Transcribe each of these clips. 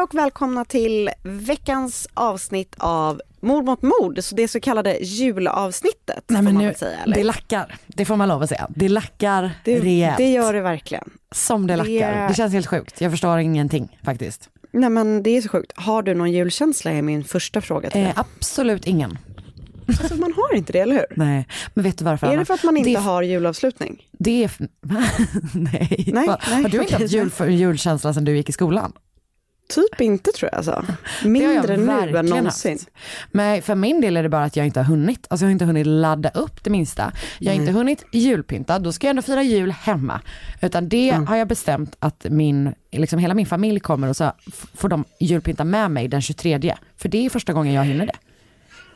Hej och välkomna till veckans avsnitt av Mord mot mord, så det så kallade julavsnittet. Nej, men nu, säga, eller? det lackar, det får man lov att säga. Det lackar det, rejält. det gör det verkligen. Som det lackar. Det- Det känns helt sjukt. Jag förstår ingenting faktiskt. Nej men det är så sjukt. Har du någon julkänsla är min första fråga till Eh, dig. absolut ingen. Alltså, man har inte det, eller hur? Nej, men vet du varför? Är Anna? det för att man inte det, har julavslutning? Det är... nej. Nej, nej, har du inte haft jul, julkänsla sedan du gick i skolan? Typ inte tror jag alltså. Mindre nu än någonsin. haft. Men för min del är det bara att jag inte har hunnit. Alltså jag har inte hunnit ladda upp det minsta. Jag har inte hunnit julpynta, då ska jag ändå fira jul hemma. Utan det Mm. har jag bestämt att min, liksom hela min familj kommer och så får de julpynta med mig den 23. För det är första gången jag hinner det.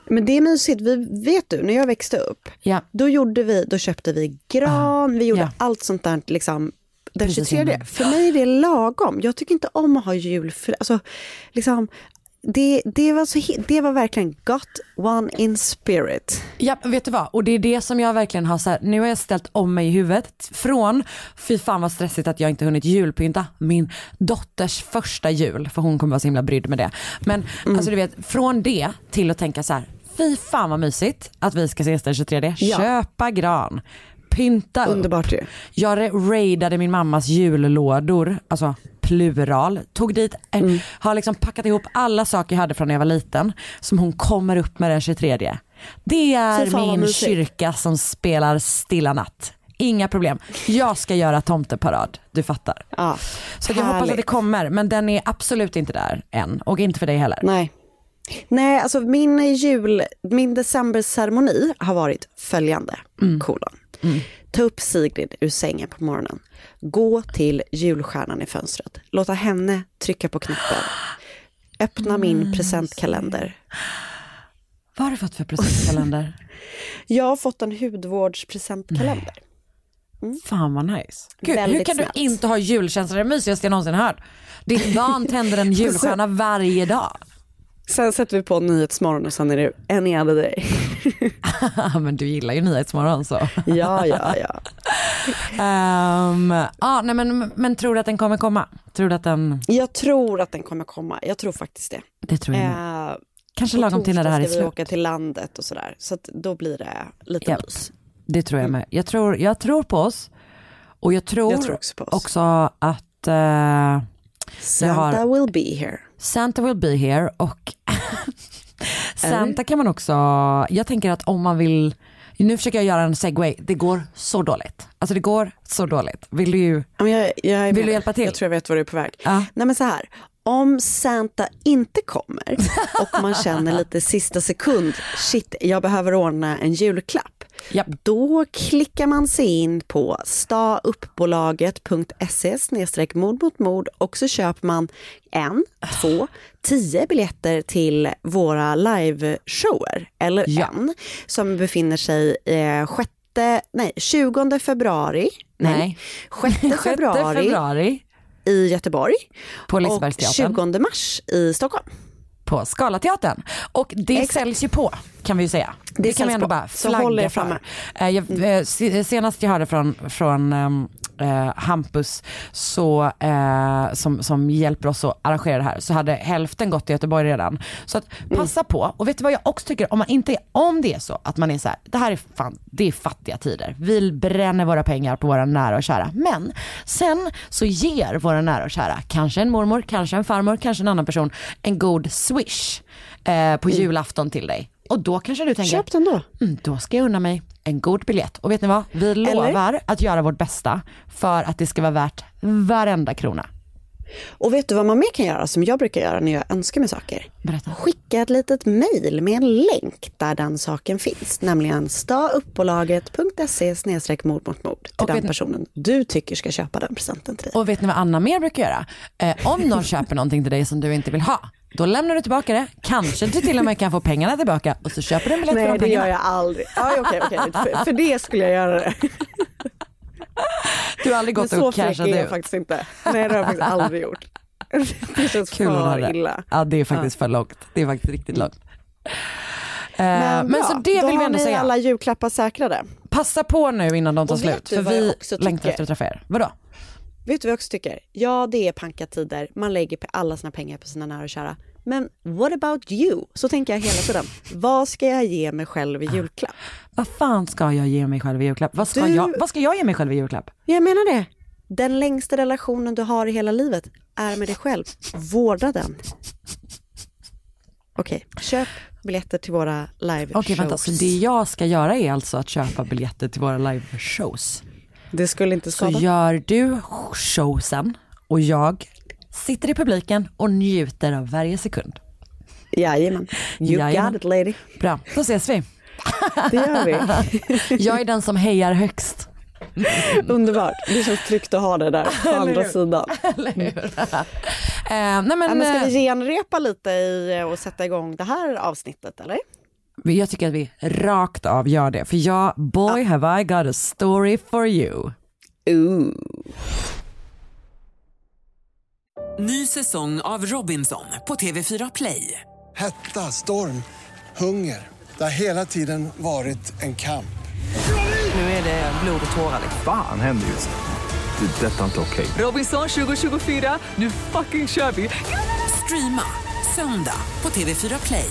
Men det är mysigt. Vi, vet du, när jag växte upp, Ja. då, gjorde vi, då köpte vi gran, vi gjorde Ja. allt sånt där liksom den Precis 23. innan. För mig är det lagom. Jag tycker inte om att ha jul. För, alltså, liksom, det, det, var så, det var verkligen got one in spirit. Ja, vet du vad? Och det är det som jag verkligen har så här, nu har jag ställt om mig i huvudet. Från, fy fan vad stressigt att jag inte hunnit julpynta min dotters första jul, för hon kommer vara så himla brydd med det. Men Mm. alltså du vet, från det till att tänka så här, fy fan vad mysigt att vi ska ses den 23. Ja. Köpa gran, pynta. Underbart ju. Jag ra- raidade min mammas jullådor, alltså plural, tog dit, en, Mm. har liksom packat ihop alla saker jag hade från när jag var liten som hon kommer upp med den 23. Det är min kyrka som spelar Stilla natt. Inga problem. Jag ska göra tomteparad, du fattar. Ja, Så jag hoppas att det kommer, men den är absolut inte där än. Och inte för dig heller. Nej. Nej, alltså min jul, min decemberceremoni har varit följande. Mm. Kolon. Ta upp Sigrid ur sängen på morgonen. Gå till julstjärnan i fönstret. Låta henne trycka på knappen. Öppna min presentkalender. Vad har du fått för presentkalender? Jag har fått en hudvårdspresentkalender. Fan vad nice. Gud, hur kan snällt. du inte ha julkänsla? Det mysigaste jag någonsin hört. Ditt barn tänder en julstjärna varje dag. Sen sätter vi på Nyhetsmorgon och sen är det any other day. men du gillar ju Nyhetsmorgon så. Ja, ja, ja. Um, ah, nej, men, men tror du att den kommer komma? Tror att den, Jag tror att den kommer komma. Jag tror faktiskt det. det tror jag. Eh, Kanske lagom till när det här är torsdag ska vi slut. åka till landet och sådär. Så då blir det lite Ja. mys. Det tror jag med. Jag tror, jag tror på oss. Och jag tror, Jag tror också också att eh, Santa har- will be here. Santa will be here och Santa kan man också, jag tänker att om man vill, nu försöker jag göra en segway, det går så dåligt. Alltså det går så dåligt. Vill du jag, jag Vill du hjälpa till? Jag tror jag vet var du är på väg. Ja. Nej men så här, om Santa inte kommer och man känner lite sista sekund, shit jag behöver ordna en julklapp. Japp. Då klickar man sig in på stauppbolaget.se mord mot mord och så köper man en, två, tio biljetter till våra liveshower. Eller Ja. en som befinner sig eh, sjätte, nej, 20 februari. Nej. 6 6 februari februari i Göteborg på och Lisebergsteatern 20 mars i Stockholm. På Scalateatern. Och det Exakt. säljs ju på kan vi ju säga. Det, Det kan vi ändå på. bara flagga för. Eh, Jag, eh, se- senast jag hörde från, från ehm, eh, Hampus så, eh, som, som hjälper oss att arrangera det här så hade hälften gått till Göteborg redan. Så att passa på. Och vet du vad jag också tycker, om, man inte är, om det är så att man är så här, det här är fan, det är fattiga tider. Vi bränner våra pengar på våra nära och kära. Men sen så ger våra nära och kära, kanske en mormor, kanske en farmor, kanske en annan person, en god swish eh, på julafton till dig. Och då kanske du tänker, Köp den då. mm, då ska jag unna mig en god biljett. Och vet ni vad? Vi lovar att göra vårt bästa för att det ska vara värt varenda krona. Och vet du vad man mer kan göra som jag brukar göra när jag önskar mig saker? Berätta. Skicka ett litet mejl med en länk där den saken finns. Nämligen stauppbolaget.se mord mot mord till Och den personen du tycker ska köpa den presenten till dig. Och vet ni vad Anna mer brukar göra? Eh, om någon köper någonting till dig som du inte vill ha, då lämnar du tillbaka det. Kanske du till och med kan få pengarna tillbaka och så köper du en biljett för Nej de det pengarna. gör jag aldrig. Aj, okej, okej. För, för det skulle jag göra det. Du har aldrig Men gått så och fräck cashat är jag ut. faktiskt inte. Nej det har jag faktiskt aldrig gjort. Det känns Kul för illa. Ja det är faktiskt för långt. Det är faktiskt riktigt långt. Eh, Men, men bra, så det då vill vi har ändå ni säga. alla julklappar säkrade. Passa på nu innan de tar slut. För vi längtar efter att träffa er. Vadå? Vet du vad jag också tycker? Ja, det är pankatider. Man lägger på alla sina pengar på sina nära och kära. Men what about you? Så tänker jag hela tiden. Vad ska jag ge mig själv i julklapp? Vad fan ska jag ge mig själv i julklapp? Vad ska, Du- jag, vad ska jag ge mig själv i julklapp? Jag menar det. Den längsta relationen du har i hela livet är med dig själv. Vårda den. Okej, köp biljetter till våra live Okej vänta, så det jag ska göra är alltså att köpa biljetter till våra live shows. Det skulle inte Så skada. gör du showsen och jag sitter i publiken och njuter av varje sekund. Jajamän. You Jajamän. got it lady. Bra, då ses vi. Det gör vi. Jag är den som hejar högst. Underbart. Det känns tryggt att ha det där på andra sidan. Eh, nej men, Ja, men ska vi eh, genrepa lite i och sätta igång det här avsnittet eller? Jag tycker att vi rakt av gör det. För jag, boy have I got a story for you. Ooh. Ny säsong av Robinson på TV4 Play. Hetta, storm, hunger. Det har hela tiden varit en kamp. Nu är det blod och tårar. Fan händer just nu. Det. är Detta är inte okej. Robinson 2024, nu fucking kör vi! Streama söndag på TV4 Play.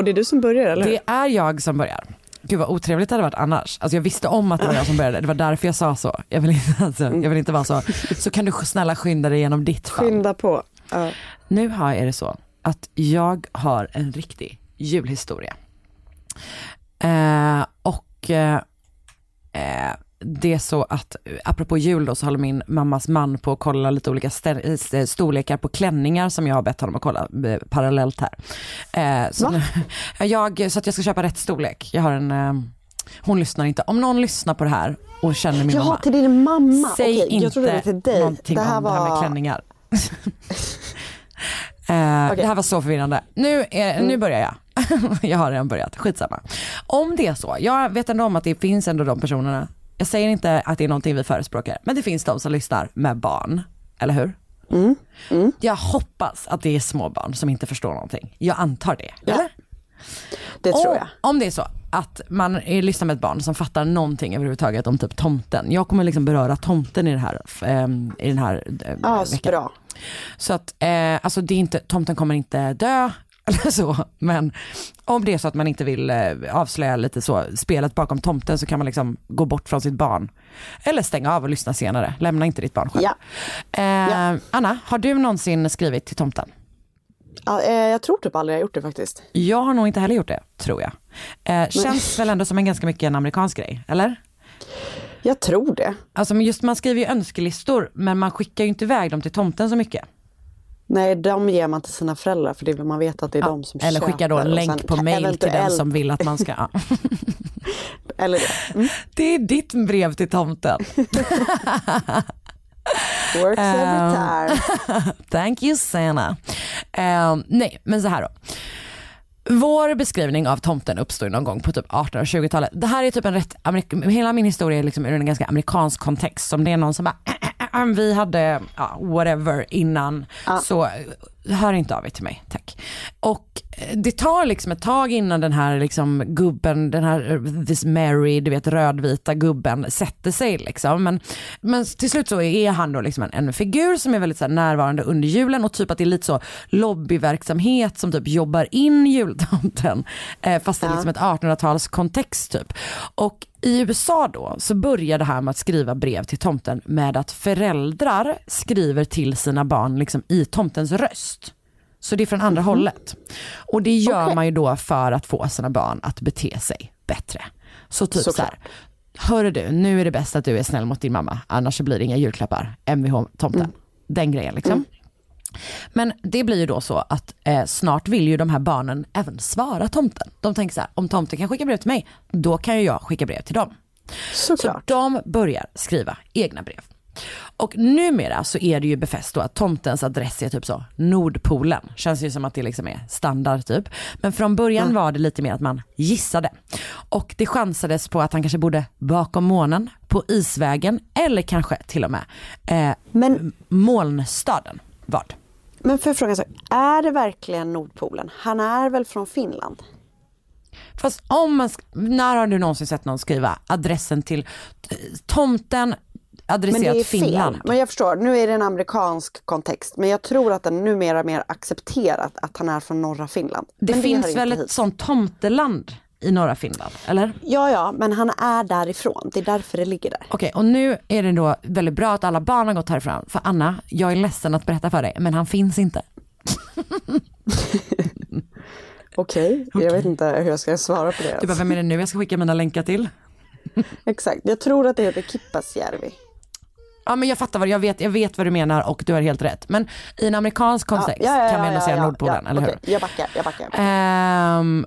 Och det är du som börjar eller? Det är jag som börjar. Gud vad otrevligt det hade varit annars. Alltså jag visste om att det var jag som började, det var därför jag sa så. Jag vill inte, alltså, jag vill inte vara så. Så kan du snälla skynda dig igenom ditt fall. Skynda på. Ja. Nu har är det så att jag har en riktig julhistoria. Eh, och eh, eh, det är så att, eh, apropå jul då, så håller min mammas man på att kolla lite olika eh, storlekar på klänningar som jag har bett honom att kolla eh, parallellt här. Eh, så, nu, jag, så att jag ska köpa rätt storlek. Jag har en, eh, hon lyssnar inte. Om någon lyssnar på det här och känner min Jaha, mamma, till din mamma. säg Okej, inte jag trodde det var till dig. någonting Det här om det här med var- klänningar. Eh, Det här var så förvirrande. Nu, är, Mm. nu börjar jag. jag har redan börjat, skitsamma. Om det är så, jag vet ändå om att det finns ändå de personerna. Jag säger inte att det är någonting vi förespråkar, men det finns de som lyssnar med barn, eller hur? Mm. Jag hoppas att det är små barn som inte förstår någonting. Jag antar det, eller? Det tror jag. Om det är så, att man är, lyssnar med ett barn som fattar någonting överhuvudtaget om typ tomten. Jag kommer liksom beröra tomten i, det här, ehm, i den här eh, Ja, veckan. bra. Så att, eh, alltså det är inte, tomten kommer inte dö eller så, men om det är så att man inte vill eh, avslöja lite så, spelet bakom tomten så kan man liksom gå bort från sitt barn. Eller stänga av och lyssna senare, lämna inte ditt barn själv. Ja. Eh, Anna, har du någonsin skrivit till tomten? Ja, eh, jag tror typ aldrig jag gjort det faktiskt. Jag har nog inte heller gjort det, tror jag. Eh, känns väl ändå som en ganska mycket en amerikansk grej, eller? Jag tror det. Alltså just man skriver ju önskelistor men man skickar ju inte iväg dem till tomten så mycket. Nej, de ger man till sina föräldrar för det vill man veta att det är de som Eller köper. skickar då en länk på mail till den som vill att man ska... Ja. Eller det. Mm. Det är ditt brev till tomten. Works every Ehm, time. Thank you Santa. Ehm, nej, men så här då. Vår beskrivning av tomten uppstod någon gång på typ 1820-talet. Det här är typ en rätt, hela min historia är liksom ur en ganska amerikansk kontext. Som det är någon som bara, vi hade, ja, whatever innan, så eh, hör inte av er till mig, tack. Och eh, det tar liksom ett tag innan den här liksom gubben, den här eh, this Mary, du vet rödvita gubben sätter sig liksom. Men, men till slut så är han då liksom en, en figur som är väldigt så närvarande under julen och typ att det är lite så lobbyverksamhet som typ jobbar in jultomten. Eh, fast det är liksom ett 1800-tals kontext typ. Och i USA då så börjar det här med att skriva brev till tomten med att föräldrar skriver till sina barn liksom i tomtens röst. Så det är från andra hållet. Och det gör man ju då för att få sina barn att bete sig bättre. Så typ så här, hörru du, nu är det bäst att du är snäll mot din mamma, annars blir det inga julklappar, Mvh tomten. Den grejen liksom. Men det blir ju då så att eh, snart vill ju de här barnen även svara tomten. De tänker så här, om tomten kan skicka brev till mig, då kan ju jag skicka brev till dem. Såklart. Så de börjar skriva egna brev. Och numera så är det ju befäst då att tomtens adress är typ så Nordpolen. Känns ju som att det liksom är standard typ. Men från början var det lite mer att man gissade. Och det chansades på att han kanske bodde bakom månen, på isvägen eller kanske till och med eh, Men- molnstaden. Vad? Men för fråga så, är det verkligen Nordpolen? Han är väl från Finland? Fast om man, när har du någonsin sett någon skriva adressen till eh, tomten Men det adresserat är Finland? fel. Men jag förstår, nu är det en amerikansk kontext. Men jag tror att den numera mer accepterat att han är från norra Finland. Det men finns hör väl ett hit. sånt tomteland i norra Finland, eller? Ja, ja, men han är därifrån. Det är därför det ligger där. Okej, och nu är det då väldigt bra att alla barn har gått härifrån. För Anna, jag är ledsen att berätta för dig, men han finns inte. Okej, jag vet inte hur jag ska svara på det. Du bara, vem är det nu jag ska skicka mina länkar till? Exakt, jag tror att det heter Kippasjärvi. Ja men jag fattar vad, jag vet, jag vet vad du menar och du har helt rätt. Men i en amerikansk kontext Ja, ja, ja, kan vi ändå säga Nordpolen, eller hur? okej, Jag backar, jag backar. Ehm,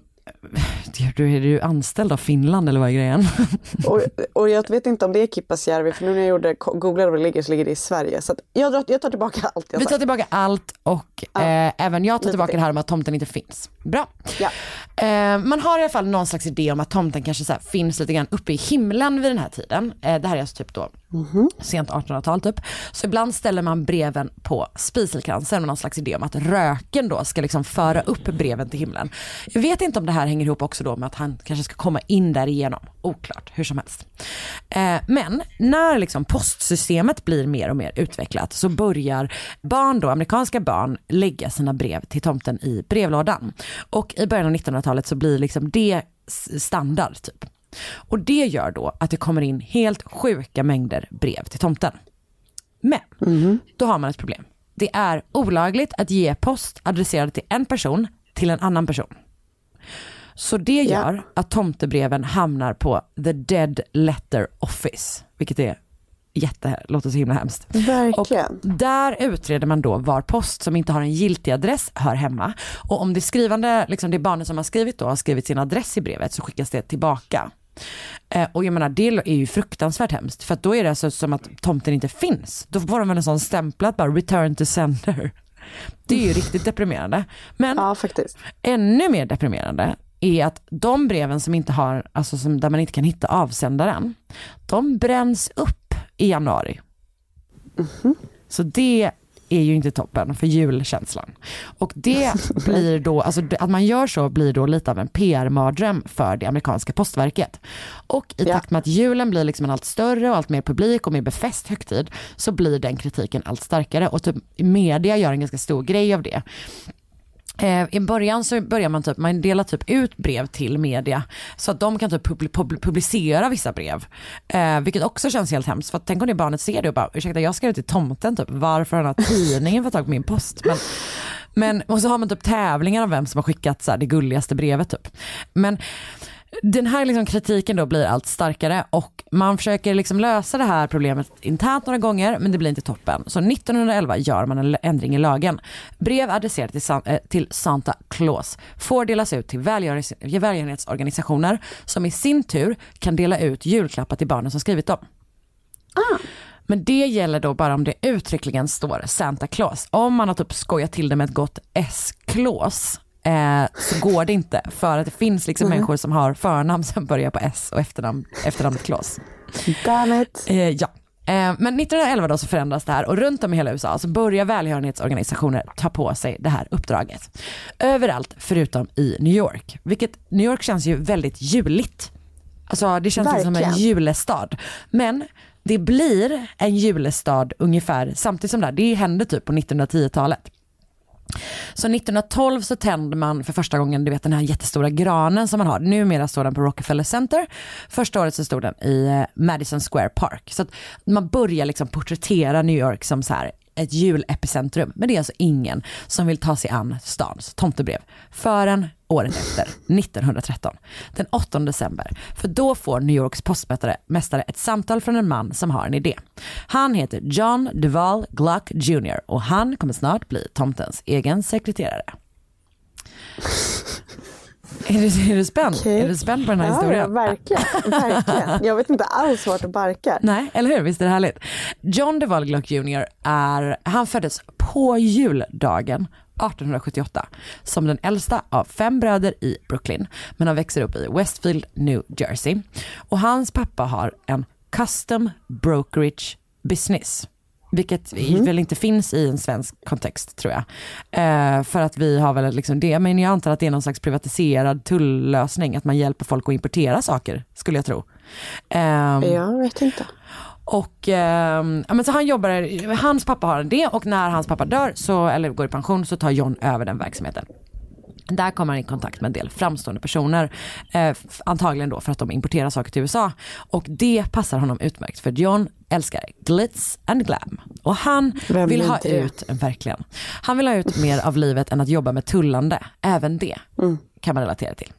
du, är du anställd av Finland eller vad är grejen? Och, och jag vet inte om det är Kippasjärvi, för nu när jag gjorde, googlade var det ligger så ligger det i Sverige. Så jag, drar, jag tar tillbaka allt jag Vi tar sagt. tillbaka allt och eh, även jag tar lite tillbaka till. det här om att tomten inte finns. Bra. Ja. Eh, man har i alla fall någon slags idé om att tomten kanske så finns lite grann uppe i himlen vid den här tiden. Eh, det här är alltså typ då sent 1800-tal typ. Så ibland ställer man breven på spiselkransen med någon slags idé om att röken då ska liksom föra upp breven till himlen. Jag vet inte om det här hänger ihop också då med att han kanske ska komma in där igenom. Oklart, hur som helst. Eh, men när liksom postsystemet blir mer och mer utvecklat så börjar barn då, amerikanska barn, lägga sina brev till tomten i brevlådan. Och i början av 1900-talet så blir liksom det standard typ. Och det gör då att det kommer in helt sjuka mängder brev till tomten. Men då har man ett problem. Det är olagligt att ge post adresserad till en person till en annan person. Så det gör att tomtebreven hamnar på the dead letter office, vilket är jätte, låter så himla hemskt. Verkligen. Och där utreder man då var post som inte har en giltig adress hör hemma. Och om det skrivande, liksom det barnet som har skrivit då har skrivit sin adress i brevet så skickas det tillbaka. Eh, och jag menar det är ju fruktansvärt hemskt för att då är det alltså som att tomten inte finns. Då får de väl en sån stämpla att bara return to sender. Det är ju riktigt deprimerande. Men Ja, ännu mer deprimerande är att de breven som inte har, alltså som, där man inte kan hitta avsändaren, de bränns upp i januari. Så det är ju inte toppen för julkänslan. Och det blir då, alltså att man gör så blir då lite av en PR-mardröm för det amerikanska postverket. Och i takt med att julen blir liksom en allt större och allt mer publik och mer befäst högtid så blir den kritiken allt starkare och typ media gör en ganska stor grej av det. Eh, I början så börjar man typ, man delar typ ut brev till media så att de kan typ publicera vissa brev. Eh, vilket också känns helt hemskt för att tänk om det barnet ser det och bara ursäkta jag skrev till tomten typ varför har den här tidningen fått tag på min post? Men, men, och så har man typ tävlingar om vem som har skickat så här, det gulligaste brevet typ. Men den här liksom kritiken då blir allt starkare och man försöker liksom lösa det här problemet internt några gånger men det blir inte toppen. Så 1911 gör man en ändring i lagen. Brev adresserade till, San- eh, till Santa Claus får delas ut till välgörenhets- välgörenhetsorganisationer som i sin tur kan dela ut julklappar till barnen som skrivit dem. Men det gäller då bara om det uttryckligen står Santa Claus. Om man har typ skojat till det med ett gott S-Claus eh, så går det inte för att det finns liksom Mhm. människor som har förnamn som börjar på S och efternamn, efternamnet Claus. Damn it. Eh, ja. Eh, men 1911 då så förändras det här och runt om i hela USA så börjar välgörenhetsorganisationer ta på sig det här uppdraget. Överallt förutom i New York, vilket New York känns ju väldigt juligt. Alltså det känns liksom som en Verkligen. julestad. Men det blir en julestad ungefär samtidigt som det här, det hände typ på 1910-talet. Så 1912 så tänder man för första gången du vet den här jättestora granen som man har. Numera står den på Rockefeller Center. Första året så stod den i eh, Madison Square Park. Så att man börjar liksom porträttera New York som så här ett julepicentrum. Men det är alltså ingen som vill ta sig an stans tomtebrev förrän året efter, 1913. Den 8 december. För då får New Yorks postmästare mästare ett samtal från en man som har en idé. Han heter John Duval Gluck Jr och han kommer snart bli tomtens egen sekreterare. Är du, är du spänd? Okej. Är du spänd på den här ja, historien? Ja, verkligen. verkligen. Jag vet inte alls vart det barkar. Nej, eller hur? Visst är det härligt? John DeVal Gluck Jr. är, han föddes på juldagen 1878 som den äldsta av fem bröder i Brooklyn. Men han växer upp i Westfield, New Jersey. Och hans pappa har en custom brokerage business. Vilket väl inte finns i en svensk kontext tror jag. Eh, för att vi har väl liksom det, men jag antar att det är någon slags privatiserad tulllösning, att man hjälper folk att importera saker, skulle jag tro. Ehm, Jag vet inte. och ehm, ja, men så han jobbar, hans pappa har det och när hans pappa dör, så, eller går i pension, så tar John över den verksamheten. Där kommer han i kontakt med en del framstående personer, eh, antagligen då för att de importerar saker till USA. Och det passar honom utmärkt för John älskar glitz and glam. Och han Vem vill ha ut, verkligen, han vill ha ut mer av livet än att jobba med tullande. Även det Mm. kan man relatera till.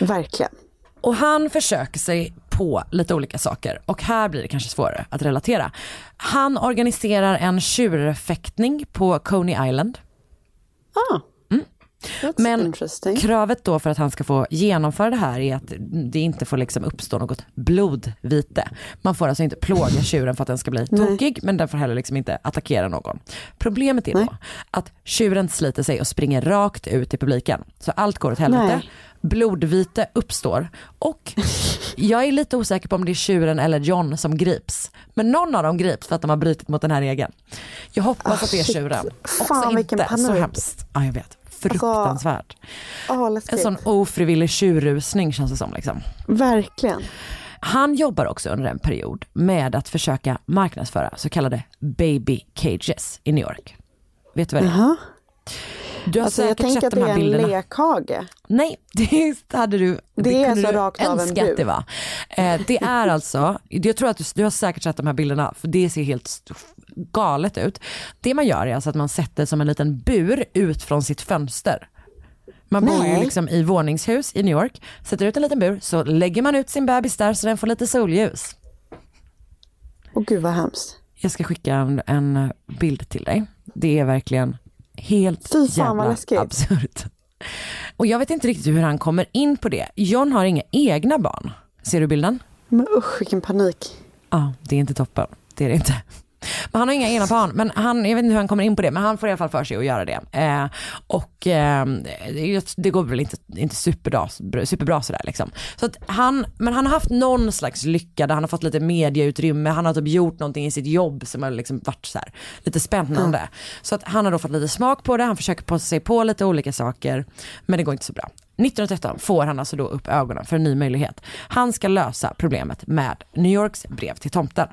Verkligen. Och han försöker sig på lite olika saker och här blir det kanske svårare att relatera. Han organiserar en tjurfäktning på Coney Island. Ah, that's Men kravet då för att han ska få genomföra det här är att det inte får liksom uppstå något blodvite. Man får alltså inte plåga tjuren för att den ska bli tokig men den får heller liksom inte attackera någon. Problemet är då att tjuren sliter sig och springer rakt ut i publiken. Så allt går åt helvete. Nej. Blodvite uppstår och jag är lite osäker på om det är tjuren eller John som grips. Men någon av dem grips för att de har brutit mot den här regeln. Jag hoppas Ah, att det är shit. tjuren. Fan, Också vilken inte så hemskt. Ja jag vet. Fruktansvärt. Ah, En sån ofrivillig tjurrusning känns det som. Liksom. Verkligen. Han jobbar också under en period med att försöka marknadsföra så kallade baby cages i New York. Vet du vad det är? Jaha. Du har Alltså, jag säkert tänker sett att de det här är en bilderna. lekhage. Nej, det hade du. Det är kunde så rakt av en att bur. det var. Eh, det är alltså, jag tror att du, du har säkert sett de här bilderna för det ser helt galet ut. Det man gör är alltså att man sätter som en liten bur ut från sitt fönster. Man bor ju liksom i våningshus i New York, sätter ut en liten bur, så lägger man ut sin bebis där så den får lite solljus. Åh gud vad hemskt. Jag ska skicka en, en bild till dig. Det är verkligen helt Fy fan, vad jävla absurt. Och jag vet inte riktigt hur han kommer in på det. John har inga egna barn. Ser du bilden? Men usch vilken panik. Ja, det är inte toppen. Det är det inte. Men han har inga egna barn, men han, jag vet inte hur han kommer in på det, men han får i alla fall för sig att göra det. Eh, och eh, det, går väl inte, inte superbra, superbra sådär liksom. Så att han, men han har haft någon slags lycka där han har fått lite medieutrymme, han har typ gjort någonting i sitt jobb som har liksom varit så här, lite spännande. Mm. Så att han har då fått lite smak på det, han försöker på sig på lite olika saker, men det går inte så bra. 1913 får han alltså då upp ögonen för en ny möjlighet. Han ska lösa problemet med New Yorks brev till tomten.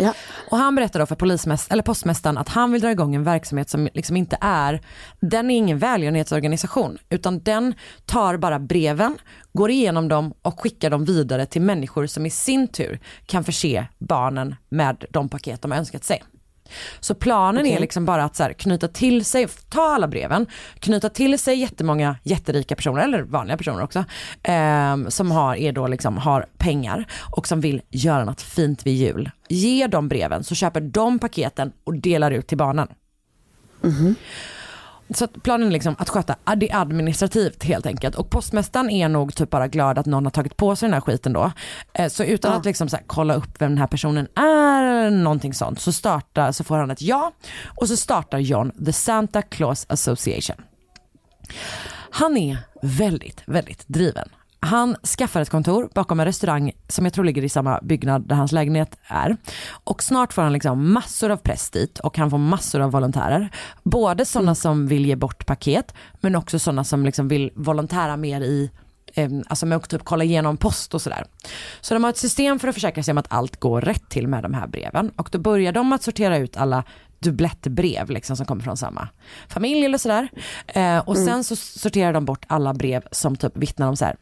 Ja. Och han berättar då för polismäst eller postmästaren att han vill dra igång en verksamhet som liksom inte är, den är ingen välgörenhetsorganisation, utan den tar bara breven, går igenom dem och skickar dem vidare till människor som i sin tur kan förse barnen med de paket de har önskat sig. Så planen okay. är liksom bara att så här, knyta till sig, ta alla breven, knyta till sig jättemånga jätterika personer, eller vanliga personer också, eh, som har, är då liksom, har pengar och som vill göra något fint vid jul. Ge dem breven så köper de paketen och delar ut till barnen. Mm -hmm. Så planen är liksom att sköta det administrativt helt enkelt. Och postmästaren är nog typ bara glad att någon har tagit på sig den här skiten då. Eh, så utan ja. att liksom så här, kolla upp vem den här personen är eller någonting sånt så, startar, så får han ett ja. Och så startar John The Santa Claus Association. Han är väldigt, väldigt driven. Han skaffar ett kontor bakom en restaurang som jag tror ligger i samma byggnad där hans lägenhet är. Och snart får han liksom massor av press dit och han får massor av volontärer. Både sådana som vill ge bort paket men också sådana som liksom vill volontära mer i Alltså med att typ kolla igenom post och sådär. Så de har ett system för att försäkra sig om att allt går rätt till med de här breven. Och då börjar de att sortera ut alla dubblettbrev liksom som kommer från samma familj eller sådär. Eh, och sen mm. så sorterar de bort alla brev som typ vittnar om så här,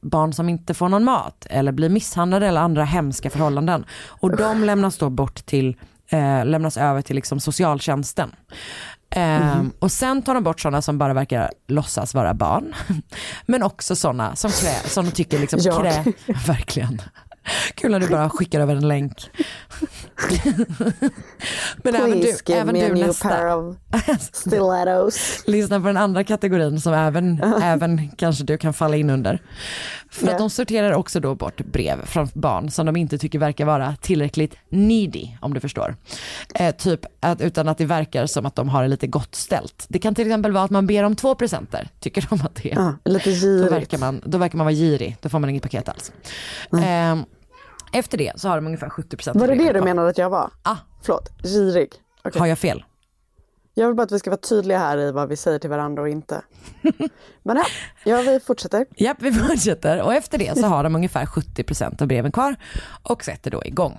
barn som inte får någon mat eller blir misshandlade eller andra hemska förhållanden. Och de lämnas då bort till, eh, lämnas över till liksom socialtjänsten. Eh, mm. Och sen tar de bort sådana som bara verkar låtsas vara barn. Men också sådana som, krä, som de tycker liksom krä, verkligen. Kul när du bara skickar över en länk. Men Please även du, give även me du a new nästa. pair of stilettos. Lyssna på den andra kategorin som även, även kanske du kan falla in under. För Yeah. att de sorterar också då bort brev från barn som de inte tycker verkar vara tillräckligt needy, om du förstår. Eh, typ att, utan att det verkar som att de har det lite gott ställt. Det kan till exempel vara att man ber om två presenter, tycker de att det är. Ja, lite Då girigt. verkar, man, då verkar man vara girig, då får man inget paket alls. Eh, efter det så har de ungefär 70% Var det det du menade att jag var? Ah. Förlåt, girig. Okej. Har jag fel? Jag vill bara att vi ska vara tydliga här i vad vi säger till varandra och inte. Men ja, ja vi fortsätter. Japp, vi fortsätter. Och efter det så har de ungefär 70% av breven kvar och sätter då igång.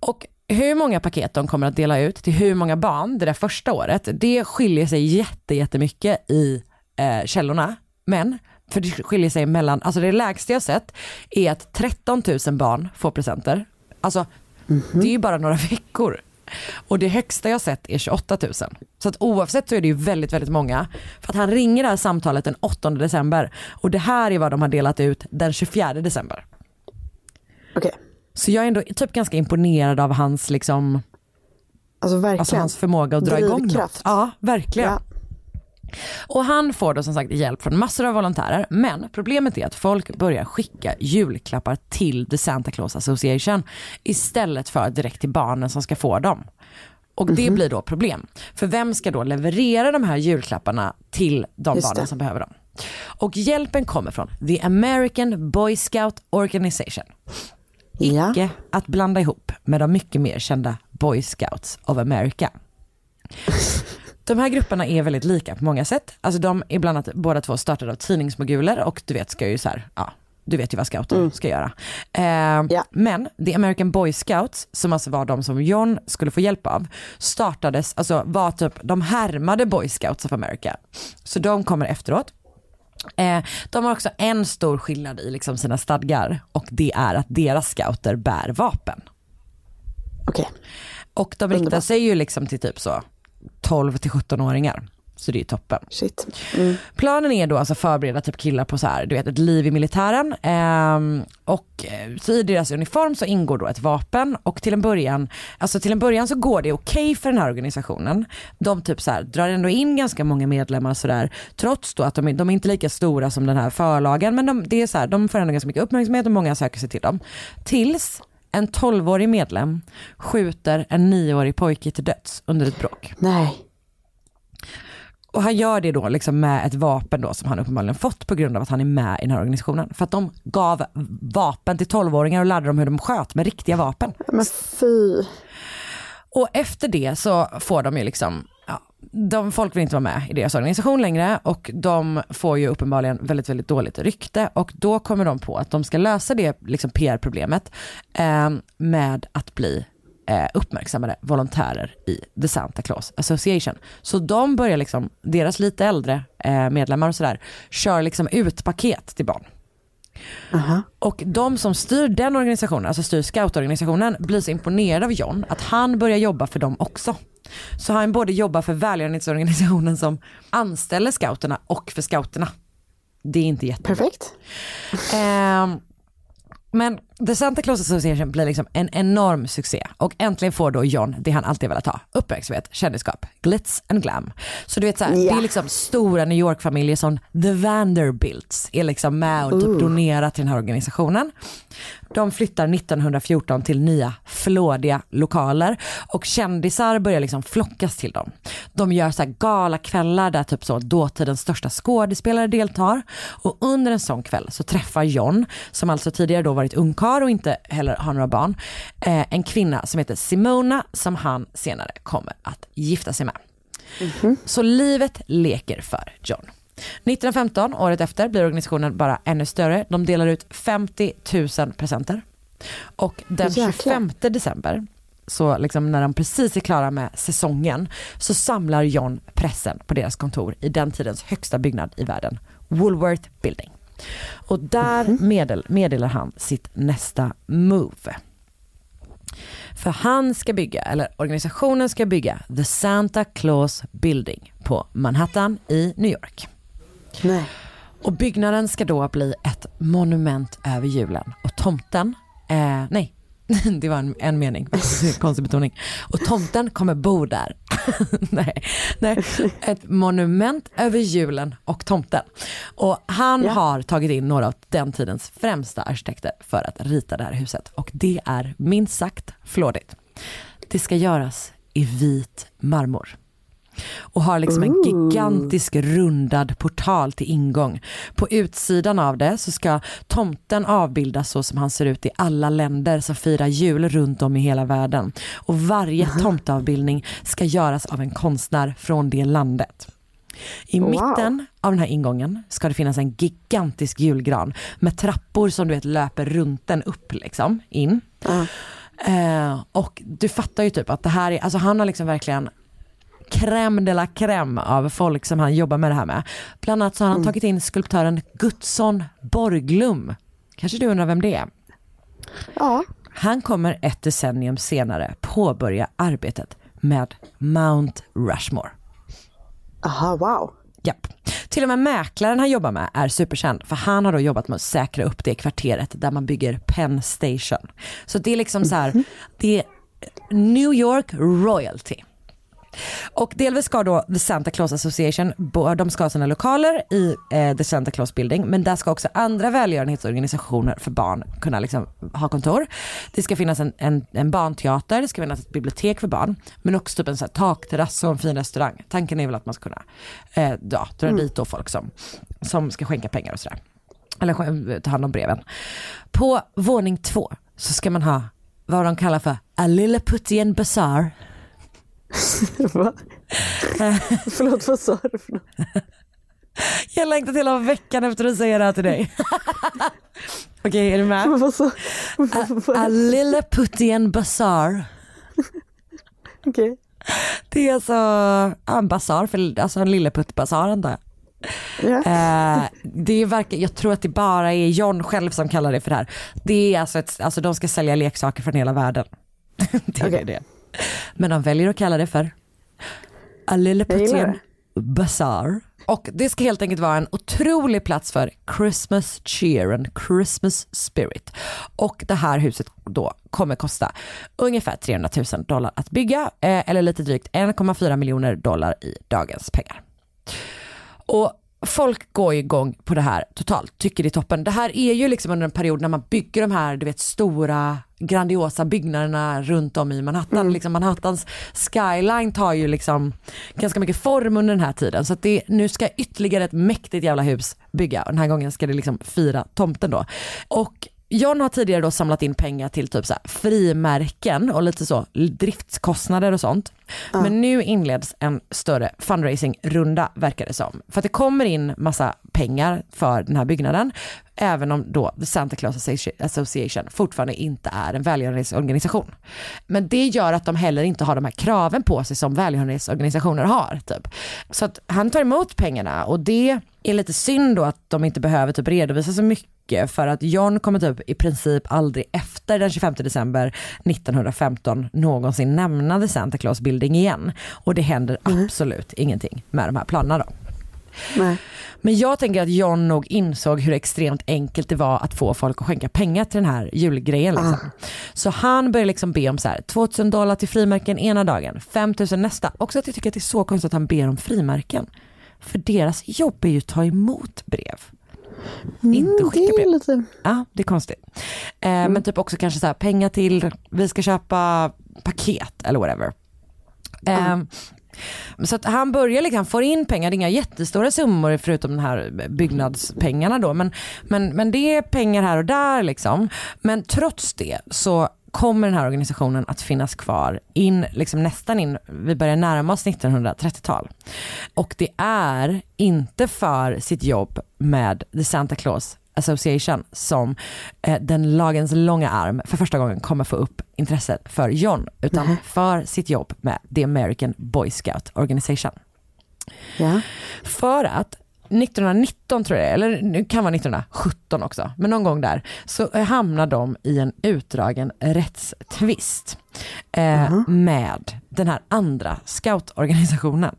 Och hur många paket de kommer att dela ut till hur många barn det där första året, det skiljer sig jätte, jättemycket i eh, källorna. Men, för det skiljer sig mellan, alltså det lägsta jag sett är att 13 000 barn får presenter. Alltså, det är ju bara några veckor. Och det högsta jag sett är 28 000. Så att oavsett så är det ju väldigt, väldigt många. För att han ringer det här samtalet den 8 december och det här är vad de har delat ut den 24 december. Okej. Så jag är ändå typ ganska imponerad av hans liksom, Alltså verkligen. alltså hans förmåga att dra igång något. Drivkraft. Ja, verkligen. Ja. Och han får då som sagt hjälp från massor av volontärer. Men problemet är att folk börjar skicka julklappar till The Santa Claus Association istället för direkt till barnen som ska få dem. Och det blir då problem. För vem ska då leverera de här julklapparna till de Just barnen det. som behöver dem? Och hjälpen kommer från The American Boy Scout Organization. Ja. Icke att blanda ihop med de mycket mer kända Boy Scouts of America. De här grupperna är väldigt lika på många sätt. Alltså de är bland annat båda två startade av tidningsmoguler och du vet ska ju så här, ja, du vet ju vad scouter ska göra. Eh, Men The American Boy Scouts, som alltså var de som John skulle få hjälp av, startades, alltså var typ, de härmade Boy Scouts of America. Så de kommer efteråt. Eh, de har också en stor skillnad i liksom sina stadgar och det är att deras scouter bär vapen. Okej. Och de riktar sig ju liksom till typ så 12 till 17-åringar. Så det är toppen. Mm. Planen är då alltså förbereda typ killar på så här, du vet ett liv i militären. Ehm, och eh, så i deras uniform så ingår då ett vapen och till en början, alltså till en början så går det okej för den här organisationen. De typ så här, drar ändå in ganska många medlemmar sådär, trots då att de, de är inte lika stora som den här förlagen men de, det är så här, de får ändå ganska mycket uppmärksamhet och många söker sig till dem. Tills en 12-årig medlem skjuter en 9-årig pojke till döds under ett bråk. Nej. Och han gör det då liksom med ett vapen då som han uppenbarligen fått på grund av att han är med i den här organisationen. För att de gav vapen till 12-åringar och lärde dem hur de sköt med riktiga vapen. Men fy. Och efter det så får de ju liksom, de, folk vill inte vara med i deras organisation längre och de får ju uppenbarligen väldigt, väldigt dåligt rykte och då kommer de på att de ska lösa det liksom PR-problemet eh, med att bli eh, uppmärksammade volontärer i The Santa Claus Association. Så de börjar liksom, deras lite äldre eh, medlemmar och sådär, kör liksom ut paket till barn. Och de som styr den organisationen, alltså styr scoutorganisationen, blir så imponerade av John att han börjar jobba för dem också. Så han både jobbar för välgörenhetsorganisationen som anställer scouterna och för scouterna. Det är inte jättebra. Perfekt. Ehm, men The Santa Claus Association blir liksom en enorm succé och äntligen får då John det han alltid velat ha, uppmärksamhet, kändisskap, glitz and glam. Så du vet så här, Ja. det är liksom stora New York-familjer som The Vanderbilts är liksom med och typ donerar till den här organisationen. De flyttar 1914 till nya flådiga lokaler och kändisar börjar liksom flockas till dem. De gör så här galakvällar där typ så dåtidens största skådespelare deltar och under en sån kväll så träffar John, som alltså tidigare då varit ungkarl och inte heller har några barn, eh, en kvinna som heter Simona som han senare kommer att gifta sig med. Så livet leker för John. 1915, året efter, blir organisationen bara ännu större. De delar ut 50 000 presenter. Och den Jäklar. 25 december, så liksom när de precis är klara med säsongen, så samlar John pressen på deras kontor i den tidens högsta byggnad i världen, Woolworth Building. Och där meddel, meddelar han sitt nästa move. För han ska bygga, eller organisationen ska bygga The Santa Claus Building på Manhattan i New York. Nej. Och byggnaden ska då bli ett monument över julen. Och tomten, eh, nej, det var en, en mening, konstig betoning. Och tomten kommer bo där. nej, nej, ett monument över julen och tomten. Och han Ja. har tagit in några av den tidens främsta arkitekter för att rita det här huset. Och det är minst sagt flådigt. Det ska göras i vit marmor och har liksom en gigantisk rundad portal till ingång. På utsidan av det så ska tomten avbildas så som han ser ut i alla länder som firar jul runt om i hela världen. Och varje tomteavbildning ska göras av en konstnär från det landet. I Wow. mitten av den här ingången ska det finnas en gigantisk julgran med trappor som du vet löper runt den upp liksom in. Eh, och du fattar ju typ att det här är, alltså han har liksom verkligen crème de la crème av folk som han jobbar med det här med. Bland annat så har han tagit in skulptören Gutsson Borglum. Kanske du undrar vem det är? Ja. Han kommer ett decennium senare påbörja arbetet med Mount Rushmore. Aha, wow. Japp. Till och med mäklaren han jobbar med är superkänd för han har då jobbat med att säkra upp det kvarteret där man bygger Penn Station. Så det är liksom så här, det är New York royalty. Och delvis ska då The Santa Claus Association, de ska ha sina lokaler i eh, The Santa Claus Building, men där ska också andra välgörenhetsorganisationer för barn kunna liksom ha kontor. Det ska finnas en, en, en barnteater, det ska finnas ett bibliotek för barn, men också typ en så här takterrass och en fin restaurang. Tanken är väl att man ska kunna eh, ja, dra dit då folk som, som ska skänka pengar och sådär. Eller ta hand om breven. På våning två så ska man ha vad de kallar för a Lilliputian bazaar. Va? Förlåt, vad sa du för något? Jag längtar hela veckan efter att säga det här till dig. Okej, är du med? Vad sa A, a Lilliputian bazaar. Okej. Det är alltså ja, en basar, för, alltså en lilleputtbasar antar jag. Ja. Eh, det är verkligen, jag tror att det bara är John själv som kallar det för det här. Det är alltså, ett, alltså de ska sälja leksaker från hela världen. det är Okej. det. Men de väljer att kalla det för A Lilliputian. Bazaar. Och det ska helt enkelt vara en otrolig plats för Christmas cheer and Christmas spirit. Och det här huset då kommer kosta ungefär 300 000 dollar att bygga, eh, eller lite drygt 1,4 miljoner dollar i dagens pengar. Och folk går igång på det här totalt, tycker det är toppen. Det här är ju liksom under en period när man bygger de här du vet stora grandiosa byggnaderna runt om i Manhattan. Liksom Manhattans skyline tar ju liksom ganska mycket form under den här tiden. Så det, nu ska ytterligare ett mäktigt jävla hus bygga och den här gången ska det liksom fira tomten då. Och John har tidigare då samlat in pengar till typ så frimärken och lite så driftskostnader och sånt. Men nu inleds en större fundraising-runda verkar det som. För att det kommer in massa pengar för den här byggnaden. Även om då Santa Claus Association fortfarande inte är en välgörenhetsorganisation. Men det gör att de heller inte har de här kraven på sig som välgörenhetsorganisationer har. Typ. Så att han tar emot pengarna och det är lite synd då att de inte behöver typ redovisa så mycket för att John kommer typ i princip aldrig efter den 25 december 1915 någonsin nämna The Santa Claus Building igen. Och det händer absolut ingenting med de här planerna då. Nej. Men jag tänker att John nog insåg hur extremt enkelt det var att få folk att skänka pengar till den här julgrejen. Liksom. Så han började liksom be om så här, 2000 dollar till frimärken ena dagen, 5000 nästa. Också att jag tycker att det är så konstigt att han ber om frimärken. För deras jobb är ju att ta emot brev. inte skicka brev. lite... Ja, det är konstigt. Eh, Men typ också kanske så här, pengar till, vi ska köpa paket eller whatever. Eh, så att han börjar liksom, får in pengar, det är inga jättestora summor förutom de här byggnadspengarna då. Men, men, men det är pengar här och där liksom. Men trots det så kommer den här organisationen att finnas kvar in, liksom nästan in, vi börjar närma oss 1930-tal. Och det är inte för sitt jobb med The Santa Claus Association som eh, den lagens långa arm för första gången kommer få upp intresset för John, utan för sitt jobb med The American Boy Scout Organization. Ja. För att 1919 tror jag det eller nu kan vara 1917 också, men någon gång där så eh, hamnar de i en utdragen rättstvist eh, med den här andra scoutorganisationen.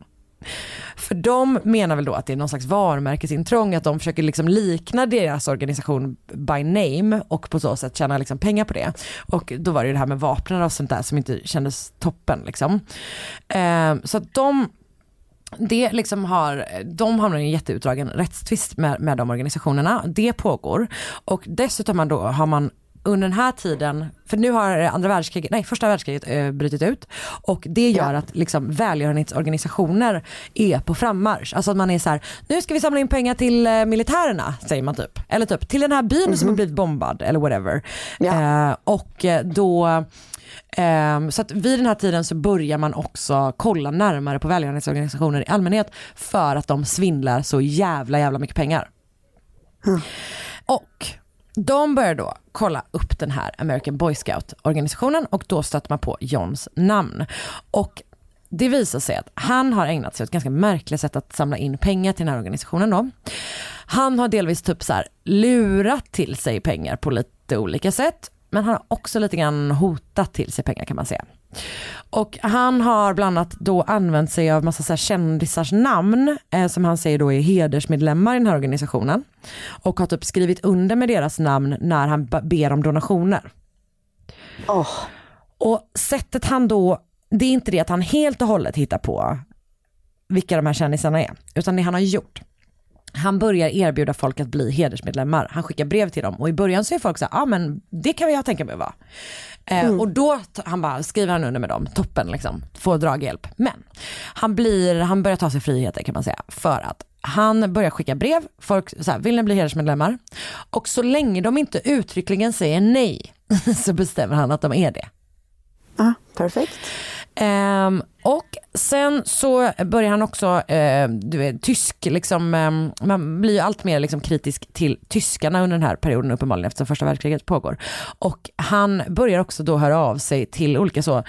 För de menar väl då att det är någon slags varumärkesintrång, att de försöker liksom likna deras organisation by name och på så sätt tjäna liksom pengar på det. Och då var det ju det här med vapnen och sånt där som inte kändes toppen liksom. Eh, så att de det liksom har, de hamnar i en jätteutdragen rättstvist med, med de organisationerna. Det pågår och dessutom då, har man under den här tiden, för nu har andra världskriget, nej första världskriget eh, brutit ut och det gör att liksom välgörenhetsorganisationer är på frammarsch. Alltså att man är så här, nu ska vi samla in pengar till eh, militärerna säger man typ. Eller typ till den här byn som har blivit bombad eller whatever. Eh, och eh, då Ehm, så att vid den här tiden så börjar man också kolla närmare på välgörenhetsorganisationer i allmänhet för att de svindlar så jävla jävla mycket pengar. Och de börjar då kolla upp den här American Boy Scout organisationen och då stöter man på Johns namn. Och det visar sig att han har ägnat sig åt ett ganska märkligt sätt att samla in pengar till den här organisationen då. Han har delvis typ så här lurat till sig pengar på lite olika sätt. Men han har också lite grann hotat till sig pengar kan man säga. Och han har bland annat då använt sig av massa så kändisars namn eh, som han säger då är hedersmedlemmar i den här organisationen. Och har typ skrivit under med deras namn när han ber om donationer. Och sättet han då, det är inte det att han helt och hållet hittar på vilka de här kändisarna är, utan det han har gjort han börjar erbjuda folk att bli hedersmedlemmar. Han skickar brev till dem och i början så är folk så ja ah, men det kan jag tänka mig vara. Eh, och då han bara, skriver han under med dem, toppen liksom, får draghjälp. Men han, blir, han börjar ta sig friheter kan man säga för att han börjar skicka brev, folk så här, vill ni bli hedersmedlemmar? Och så länge de inte uttryckligen säger nej så bestämmer han att de är det. Ja, perfekt. Um, och sen så börjar han också, eh, du vet, tysk, liksom, ehm, man blir ju allt mer liksom, kritisk till tyskarna under den här perioden uppenbarligen eftersom första världskriget pågår. Och han börjar också då höra av sig till olika så,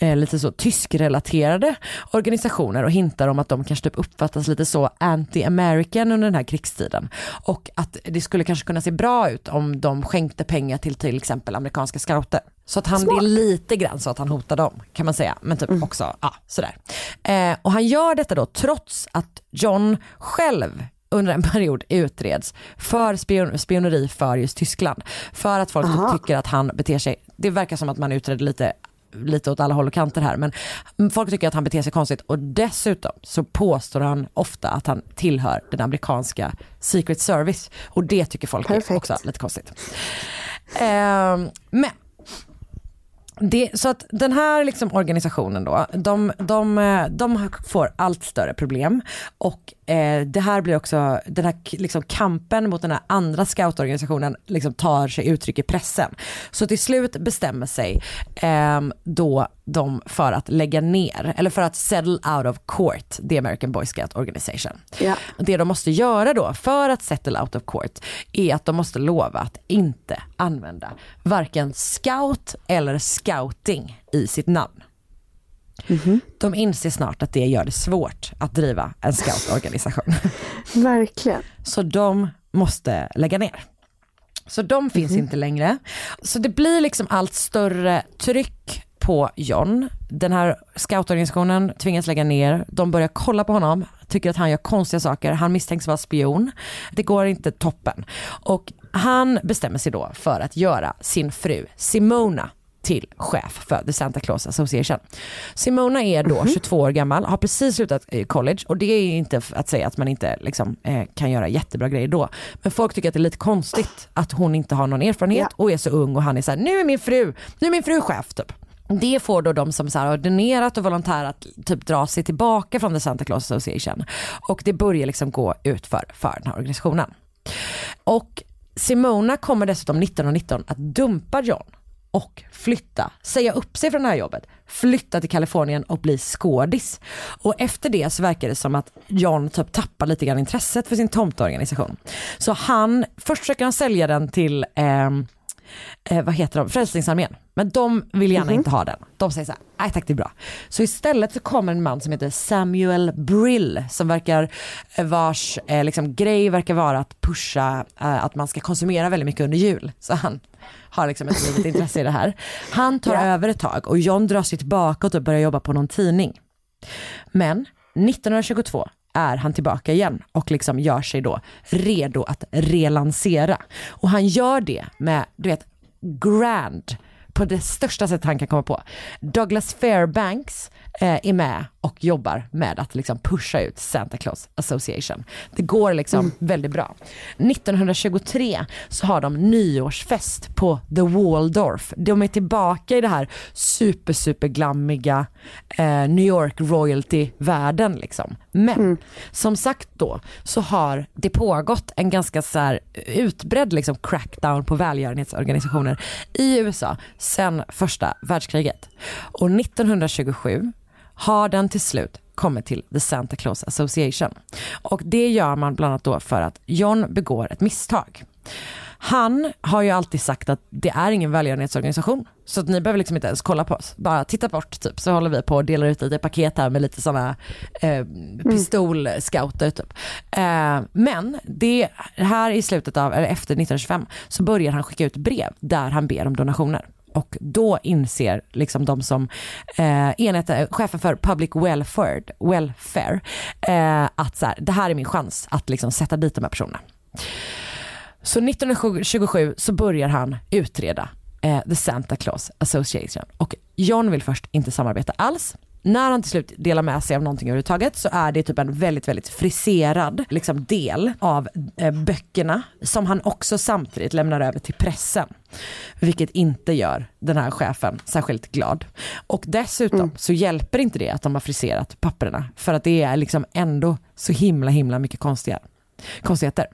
eh, lite så tyskrelaterade organisationer och hintar om att de kanske typ uppfattas lite så anti-American under den här krigstiden. Och att det skulle kanske kunna se bra ut om de skänkte pengar till till exempel amerikanska scouter. Så att han, det är lite grann så att han hotar dem kan man säga. Men typ också, ja sådär. Eh, och han gör detta då trots att John själv under en period utreds för spion, spioneri för just Tyskland. För att folk tycker att han beter sig, det verkar som att man utreder lite lite åt alla håll och kanter här men folk tycker att han beter sig konstigt och dessutom så påstår han ofta att han tillhör den amerikanska Secret Service och det tycker folk är Perfekt. också lite konstigt. Ehm, men det, så att den här liksom organisationen då, de, de, eh, de får allt större problem och eh, det här blir också, den här liksom kampen mot den här andra scoutorganisationen liksom tar sig uttryck i pressen. Så till slut bestämmer sig eh, då de för att lägga ner, eller för att settle out of court, the American Boy Scout Organization. Ja. Det de måste göra då för att settle out of court är att de måste lova att inte använda varken scout eller scouting i sitt namn. De inser snart att det gör det svårt att driva en scoutorganisation. Verkligen. Så de måste lägga ner. Så de finns inte längre. Så det blir liksom allt större tryck på John. Den här scoutorganisationen tvingas lägga ner. De börjar kolla på honom, tycker att han gör konstiga saker. Han misstänks vara spion. Det går inte toppen. Och han bestämmer sig då för att göra sin fru Simona till chef för The Santa Claus Association. Simona är då 22 år gammal, har precis slutat i college och det är inte att säga att man inte liksom, eh, kan göra jättebra grejer då. Men folk tycker att det är lite konstigt att hon inte har någon erfarenhet och är så ung och han är så här, nu är min fru, nu är min fru chef typ. Det får då de som så har ordinerat och volontärat typ dra sig tillbaka från The Santa Claus Association. Och det börjar liksom gå ut för, för den här organisationen. Och Simona kommer dessutom 1919 att dumpa John och flytta, säga upp sig från det här jobbet, flytta till Kalifornien och bli skådis. Och efter det så verkar det som att John typ tappar lite grann intresset för sin tomtorganisation Så han, först försöker han sälja den till eh, eh, vad heter de, Frälsningsarmén. Men de vill gärna inte ha den. De säger så här, nej tack det är bra. Så istället så kommer en man som heter Samuel Brill som verkar, eh, vars eh, liksom, grej verkar vara att pusha eh, att man ska konsumera väldigt mycket under jul. Så han har liksom ett litet intresse i det här. Han tar över ett tag och John drar sig tillbaka och börjar jobba på någon tidning. Men 1922 är han tillbaka igen och liksom gör sig då redo att relansera. Och han gör det med, du vet, grand på det största sätt han kan komma på. Douglas Fairbanks eh, är med och jobbar med att liksom pusha ut Santa Claus Association. Det går liksom väldigt bra. 1923 så har de nyårsfest på The Waldorf. De är tillbaka i det här super super glammiga eh, New York royalty-världen liksom. Men som sagt då så har det pågått en ganska så här utbredd liksom crackdown på välgörenhetsorganisationer i USA sedan första världskriget. Och 1927 har den till slut kommit till The Santa Claus Association. Och det gör man bland annat då för att John begår ett misstag. Han har ju alltid sagt att det är ingen välgörenhetsorganisation. Så att ni behöver liksom inte ens kolla på oss. Bara titta bort typ så håller vi på och delar ut lite paket här med lite sådana eh, pistolscouter typ. Eh, men det här i slutet av, eller efter 1925 så börjar han skicka ut brev där han ber om donationer. Och då inser liksom de som eh, enheten, eh, chefen för public welfare, welfare eh, att så här, det här är min chans att liksom sätta dit de här personerna. Så 1927 så börjar han utreda eh, The Santa Claus Association och John vill först inte samarbeta alls. När han till slut delar med sig av någonting överhuvudtaget så är det typ en väldigt, väldigt friserad liksom, del av eh, böckerna som han också samtidigt lämnar över till pressen. Vilket inte gör den här chefen särskilt glad. Och dessutom så hjälper inte det att de har friserat papperna för att det är liksom ändå så himla himla mycket konstiga, konstigheter.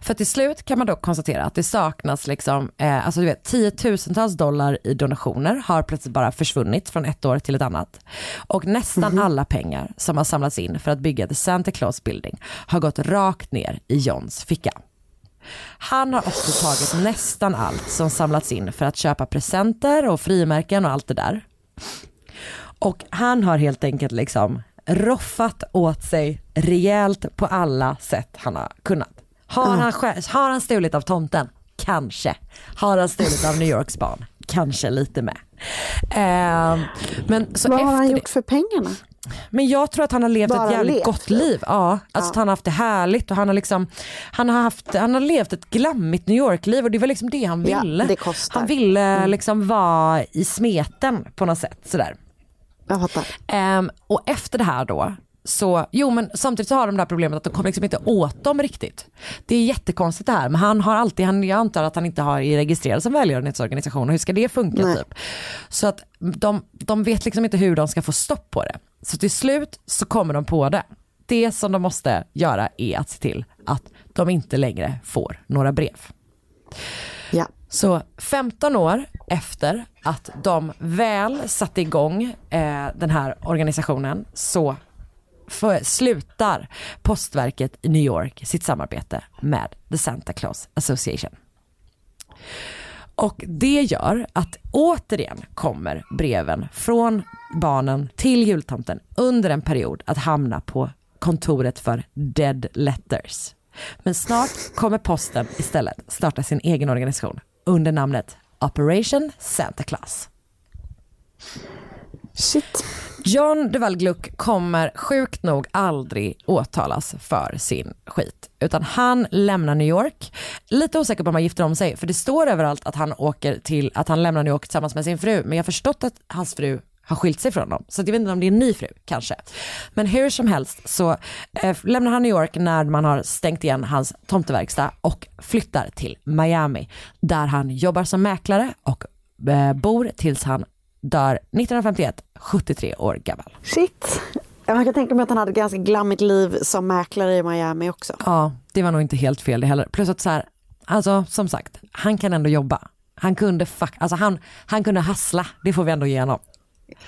För till slut kan man då konstatera att det saknas liksom, eh, alltså du vet, tiotusentals dollar i donationer har plötsligt bara försvunnit från ett år till ett annat. Och nästan alla pengar som har samlats in för att bygga The Santa Claus Building har gått rakt ner i Johns ficka. Han har också tagit nästan allt som samlats in för att köpa presenter och frimärken och allt det där. Och han har helt enkelt liksom roffat åt sig rejält på alla sätt han har kunnat. Har, han, har han stulit av tomten? Kanske. Har han stulit av New Yorks barn? Kanske lite med. Ehm, men så Vad har han gjort för pengarna? men jag tror att han har levt Bara ett jävligt levt, gott liv. Ja, alltså att han har haft det härligt och han har liksom, han har haft, han har levt ett glammigt New York-liv och det var liksom det han Ja, ville. det kostar. Han ville liksom vara i smeten på något sätt sådär. Jag fattar. Ehm, och efter det här då så, jo men samtidigt så har de det här problemet att de kommer liksom inte åt dem riktigt. Det är jättekonstigt det här, men han har alltid, han, jag antar att han inte har registrerad som välgörenhetsorganisation, hur ska det funka Nej. typ? Så att de, de vet liksom inte hur de ska få stopp på det. Så till slut så kommer de på det. Det som de måste göra är att se till att de inte längre får några brev. Ja. Så 15 år efter att de väl satte igång eh, den här organisationen så för, slutar postverket i New York sitt samarbete med The Santa Claus Association. Och det gör att återigen kommer breven från barnen till jultomten under en period att hamna på kontoret för Dead Letters. Men snart kommer posten istället starta sin egen organisation under namnet Operation Santa Claus. Shit. John Duval Gluck kommer sjukt nog aldrig åtalas för sin skit. Utan han lämnar New York. Lite osäker på om han gifter om sig för det står överallt att han åker till, att han lämnar New York tillsammans med sin fru. Men jag har förstått att hans fru har skilt sig från dem Så jag vet inte om det är en ny fru, kanske. Men hur som helst så eh, lämnar han New York när man har stängt igen hans tomteverkstad och flyttar till Miami. Där han jobbar som mäklare och eh, bor tills han dör 1951, 73 år gammal. Shit. Jag kan tänka mig att han hade ett ganska glammigt liv som mäklare i Miami också. Ja, det var nog inte helt fel det heller. Plus att så här, alltså som sagt, han kan ändå jobba. Han kunde, fuck, alltså han, han kunde hassla, det får vi ändå ge honom.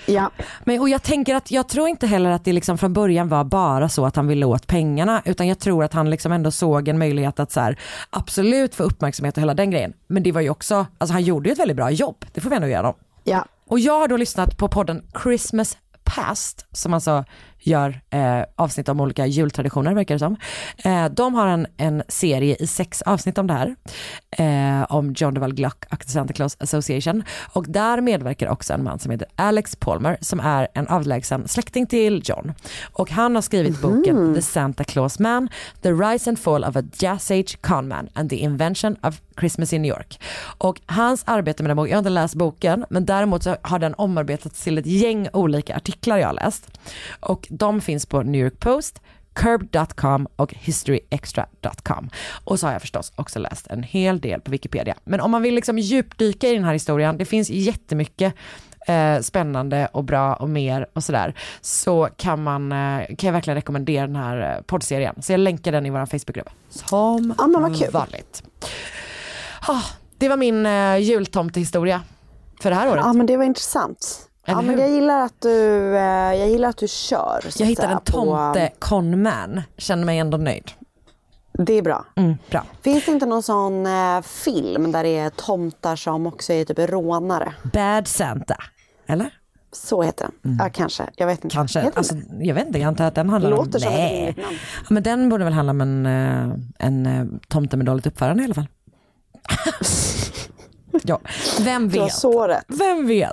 Ja. Men, och jag tänker att jag tror inte heller att det liksom från början var bara så att han ville åt pengarna utan jag tror att han liksom ändå såg en möjlighet att så här, absolut få uppmärksamhet och hela den grejen. Men det var ju också, alltså han gjorde ju ett väldigt bra jobb, det får vi ändå honom. Ja. Och jag har då lyssnat på podden Christmas Past som alltså gör eh, avsnitt om olika jultraditioner verkar det som. Eh, de har en, en serie i sex avsnitt om det här. Eh, om John Duval Gluck och Santa Claus Association. Och där medverkar också en man som heter Alex Palmer som är en avlägsen släkting till John. Och han har skrivit boken The Santa Claus Man, The Rise and Fall of a Jazz Age Con Man and the Invention of Christmas in New York. Och hans arbete med den boken, jag har inte läst boken, men däremot så har den omarbetats till ett gäng olika artiklar jag har läst. Och de finns på New York Post, curb.com och historyextra.com. Och så har jag förstås också läst en hel del på Wikipedia. Men om man vill liksom djupdyka i den här historien, det finns jättemycket eh, spännande och bra och mer och sådär, så kan, man, eh, kan jag verkligen rekommendera den här eh, poddserien. Så jag länkar den i vår Facebookgrupp. Som Ja, men vanligt. Ah, det var min eh, jultomtehistoria för det här året. Ja men det var intressant. Eller Ja, men jag gillar att du, eh, jag gillar att du kör. så Jag hittade en tomte På, conman, känner mig ändå nöjd. det är bra. Mm, bra. Finns det inte någon sån eh, film där det är tomtar som också är typ rånare? Bad Santa, eller? Så heter den. Ja kanske, jag vet inte. Kanske, Heter alltså, jag vet inte, jag antar att den handlar om... Låter som ett Nej. Ja, men den borde väl handla om en, eh, en tomte med dåligt uppförande i alla fall. ja, vem Du har vet? så rätt. Vem vet?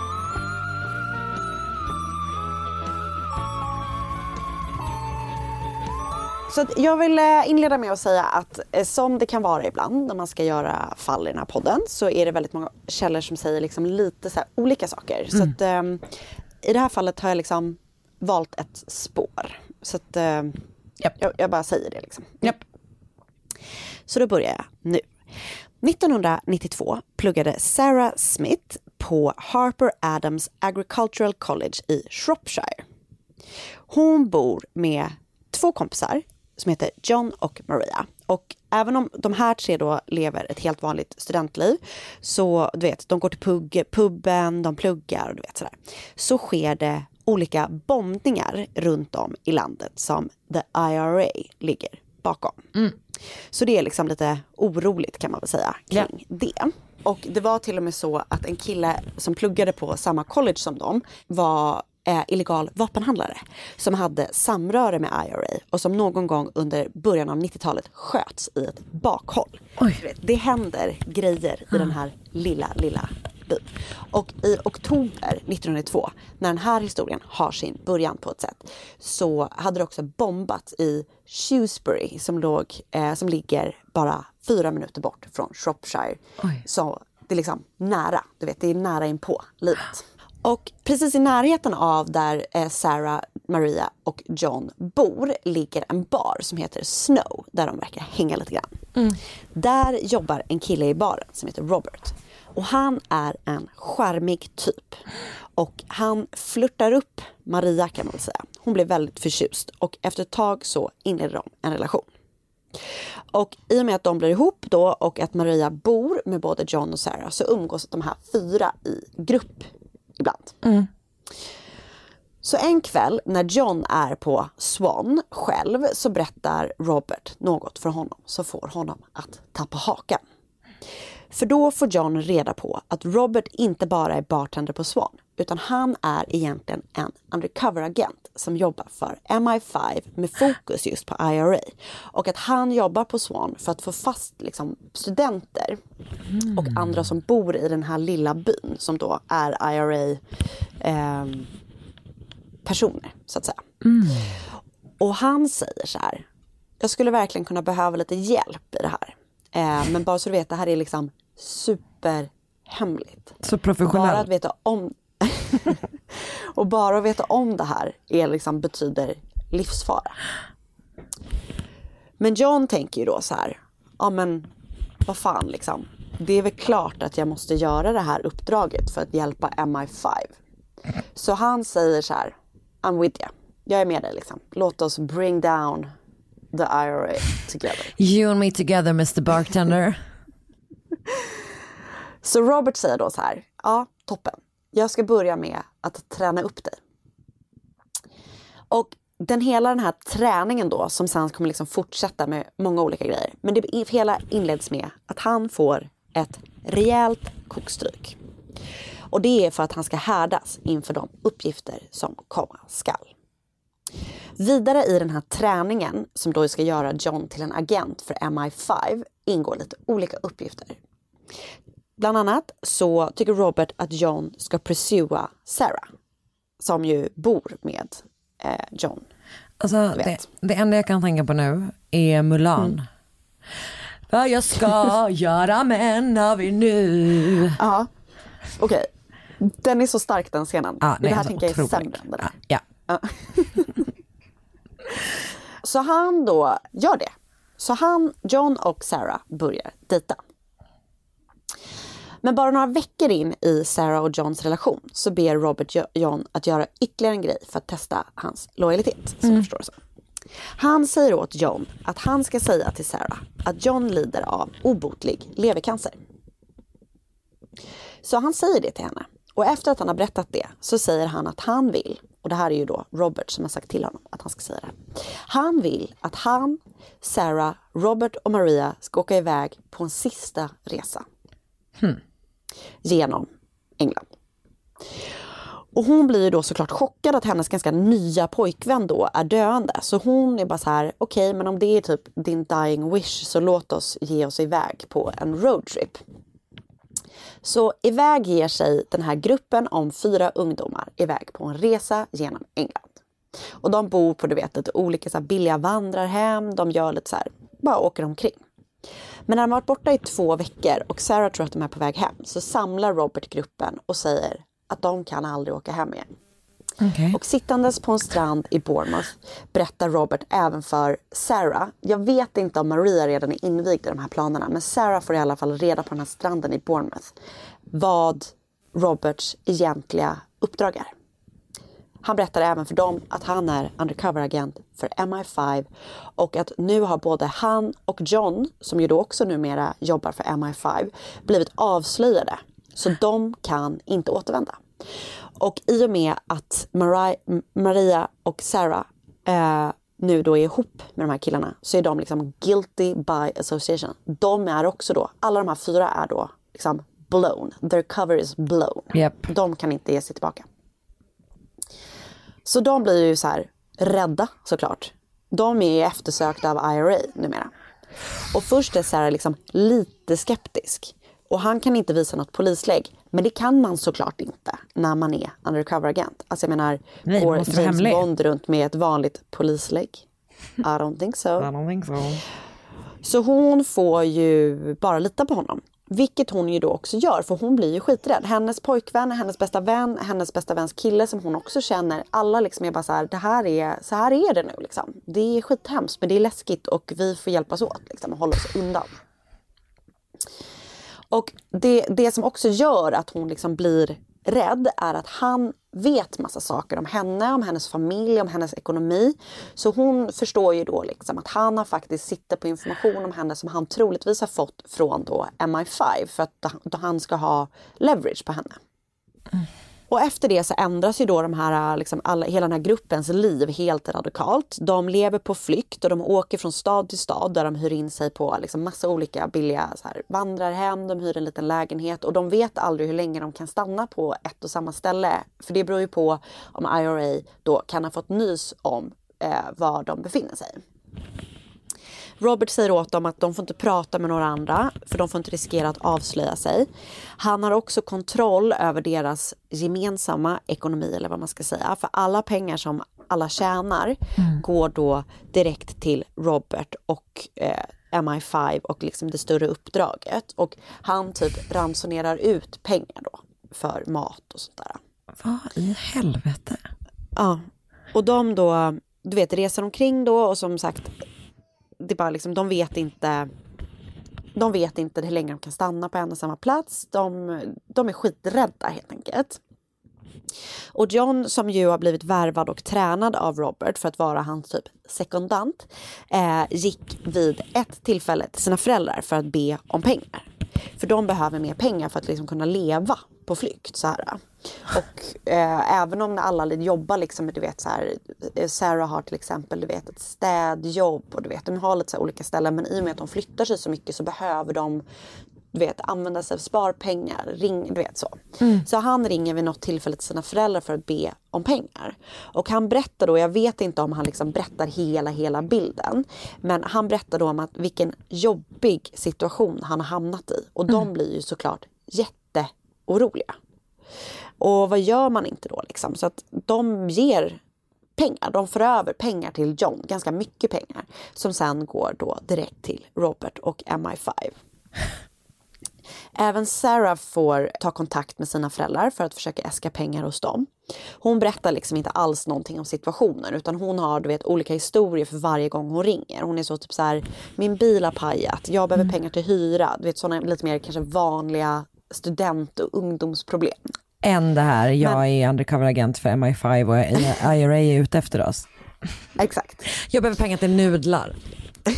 Så jag vill eh, inleda med att säga att eh, som det kan vara ibland när man ska göra fall i den här podden så är det väldigt många källor som säger liksom lite så olika saker. Så Mm. att, ehm, i det här fallet har jag liksom valt ett spår. Så att ehm, jag, jag bara säger det liksom. Så då börjar jag nu. 1992 pluggade Sarah Smith på Harper Adams Agricultural College i Shropshire. Hon bor med två kompisar som heter John och Maria. Och även om de här tre då lever ett helt vanligt studentliv, så du vet, de går till pugg, puben, de pluggar och du vet sådär. Så sker det olika bombningar runt om i landet som the IRA ligger bakom. Så det är liksom lite oroligt kan man väl säga kring det. Och det var till och med så att en kille som pluggade på samma college som dem var eh, illegal vapenhandlare som hade samröre med IRA och som någon gång under början av 90-talet sköts i ett bakhåll. Vet, Det händer grejer i den här lilla, lilla byn. Och i oktober 1902, när den här historien har sin början på ett sätt, så hade det också bombats i Shrewsbury som, låg, eh, som ligger bara fyra minuter bort från Shropshire. Så det är liksom nära, du vet, det är nära inpå livet. Och precis i närheten av där eh, Sarah, Maria och John bor ligger en bar som heter Snow, där de verkar hänga lite grann. Där jobbar en kille i baren som heter Robert. Och han är en charmig typ. Och han flörtar upp Maria kan man väl säga. Hon blir väldigt förtjust och efter ett tag så inleder de en relation. Och i och med att de blir ihop då och att Maria bor med både John och Sarah så umgås de här fyra i grupp ibland. Så en kväll när John är på Swan själv så berättar Robert något för honom som får honom att tappa hakan. För då får John reda på att Robert inte bara är bartender på Swan utan han är egentligen en undercover-agent som jobbar för MI5 med fokus just på IRA. Och att han jobbar på Swan för att få fast liksom, studenter och andra som bor i den här lilla byn som då är IRA ehm, personer så att säga. Och han säger så här. Jag skulle verkligen kunna behöva lite hjälp i det här. Eh, men bara så du vet, det här är liksom superhemligt. Så professionell. Bara att veta om och bara att veta om det här är liksom, betyder livsfara. Men John tänker ju då så här, ja men vad fan liksom. Det är väl klart att jag måste göra det här uppdraget för att hjälpa MI5. Så han säger så här, I'm with you. Jag är med dig liksom. Låt oss bring down the IRA together. You and me together Mr Bartender. Så Robert säger då så här, ja toppen. Jag ska börja med att träna upp dig. Och den hela den här träningen då som sen kommer liksom fortsätta med många olika grejer. Men det hela inleds med att han får ett rejält kokstryk. Och det är för att han ska härdas inför de uppgifter som komma skall. Vidare i den här träningen som då ska göra John till en agent för MI5 ingår lite olika uppgifter. Bland annat så tycker Robert att John ska pursua Sarah som ju bor med eh, John. Alltså, det, det enda jag kan tänka på nu är Mulan. Vad jag ska göra män har vi nu. Ja, okej. Den är så stark den scenen. Ja, det den här tänker jag är sämre än det där. Ja. Ja. så han då gör det. Så han, John och Sarah börjar dejta. Men bara några veckor in i Sarah och Johns relation så ber Robert Jo- John att göra ytterligare en grej för att testa hans lojalitet. Som jag förstår som. Han säger åt John att han ska säga till Sarah att John lider av obotlig levercancer. Så han säger det till henne. Och efter att han har berättat det så säger han att han vill, och det här är ju då Robert som har sagt till honom att han ska säga det. Han vill att han, Sarah, Robert och Maria ska åka iväg på en sista resa genom England. Och hon blir ju då såklart chockad att hennes ganska nya pojkvän då är döende. Så hon är bara så här, okej men om det är typ din dying wish så låt oss ge oss iväg på en roadtrip. Så iväg ger sig den här gruppen om fyra ungdomar iväg på en resa genom England. Och de bor på du vet, lite olika så här, billiga vandrarhem, de gör lite så här, bara åker omkring. Men när de har varit borta i två veckor och Sarah tror att de är på väg hem så samlar Robert gruppen och säger att de kan aldrig åka hem igen. Och sittandes på en strand i Bournemouth berättar Robert även för Sarah. Jag vet inte om Maria redan är invigd i de här planerna men Sarah får i alla fall reda på den här stranden i Bournemouth vad Roberts egentliga uppdrag är. Han berättar även för dem att han är undercover-agent för MI5 och att nu har både han och John, som ju då också numera jobbar för MI5, blivit avslöjade. Så de kan inte återvända. Och i och med att Mari- Maria och Sarah eh, nu då är ihop med de här killarna så är de liksom guilty by association. De är också då, alla de här fyra är då liksom blown. Their cover is blown. Yep. De kan inte ge sig tillbaka. Så de blir ju så här rädda såklart. De är eftersökta av IRA numera. Och först är Sarah liksom lite skeptisk. Och han kan inte visa något polislägg. Men det kan man såklart inte när man är undercover-agent. Alltså jag menar, Nej, går James hemlig. Bond runt med ett vanligt polislägg? I don't think so. I don't think so. Så hon får ju bara lita på honom. Vilket hon ju då också gör, för hon blir ju skiträdd. Hennes pojkvän, hennes bästa vän, hennes bästa väns kille som hon också känner. Alla liksom är bara så här, det här är, så här är det nu liksom. Det är skithemskt men det är läskigt och vi får hjälpas åt liksom och hålla oss undan. Och det, det som också gör att hon liksom blir rädd är att han vet massa saker om henne, om hennes familj, om hennes ekonomi. Så hon förstår ju då liksom att han har faktiskt sitter på information om henne som han troligtvis har fått från då MI5 för att då han ska ha leverage på henne. Mm. Och efter det så ändras ju då de här, äh, liksom alla, hela den här gruppens liv helt radikalt. De lever på flykt och de åker från stad till stad där de hyr in sig på liksom massa olika billiga så här, vandrarhem, de hyr en liten lägenhet och de vet aldrig hur länge de kan stanna på ett och samma ställe. För det beror ju på om IRA då kan ha fått nys om eh, var de befinner sig. Robert säger åt dem att de får inte prata med några andra för de får inte riskera att avslöja sig. Han har också kontroll över deras gemensamma ekonomi eller vad man ska säga. För alla pengar som alla tjänar går då direkt till Robert och eh, MI5 och liksom det större uppdraget. Och han typ ransonerar ut pengar då för mat och sånt där. Vad i helvete? Ja, och de då, du vet, reser omkring då och som sagt, det bara liksom, de vet inte de vet inte hur länge de kan stanna på en och samma plats. De, de är skiträdda helt enkelt. Och John som ju har blivit värvad och tränad av Robert för att vara hans typ sekundant eh, gick vid ett tillfälle till sina föräldrar för att be om pengar. För de behöver mer pengar för att liksom kunna leva på flykt. Så här. Och eh, även om alla jobbar liksom, du vet så här, eh, Sarah har till exempel du vet, ett städjobb och du vet, de har lite så olika ställen men i och med att de flyttar sig så mycket så behöver de du vet, använda sig av sparpengar, ring, du vet så. Så han ringer vid något tillfälle till sina föräldrar för att be om pengar. Och han berättar då, jag vet inte om han liksom berättar hela, hela bilden. Men han berättar då om att vilken jobbig situation han har hamnat i. Och de blir ju såklart jätteoroliga. Och vad gör man inte då liksom? Så att de ger pengar. De för över pengar till John, ganska mycket pengar. Som sen går då direkt till Robert och MI5. Även Sarah får ta kontakt med sina föräldrar för att försöka äska pengar hos dem. Hon berättar liksom inte alls någonting om situationen utan hon har du vet, olika historier för varje gång hon ringer. Hon är så typ så här, min bil har pajat, jag behöver pengar till hyra. Du vet sådana lite mer kanske vanliga student och ungdomsproblem. Än det här, jag är undercover-agent för MI5 och IRA är ute efter oss. Exakt. Jag behöver pengar till nudlar.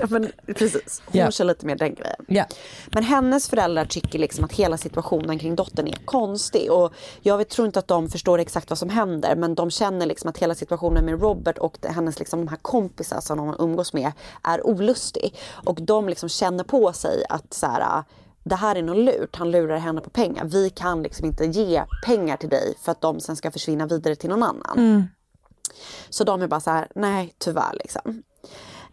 Ja, men precis, hon Ja. kör lite mer den grejen. Ja. Men hennes föräldrar tycker liksom att hela situationen kring dottern är konstig. Och jag vet, tror inte att de förstår exakt vad som händer. Men de känner liksom att hela situationen med Robert och hennes liksom, de här kompisar som de umgås med är olustig. Och de liksom känner på sig att så här, det här är något lurt. Han lurar henne på pengar. Vi kan liksom inte ge pengar till dig för att de sen ska försvinna vidare till någon annan. Så de är bara så här, nej tyvärr liksom.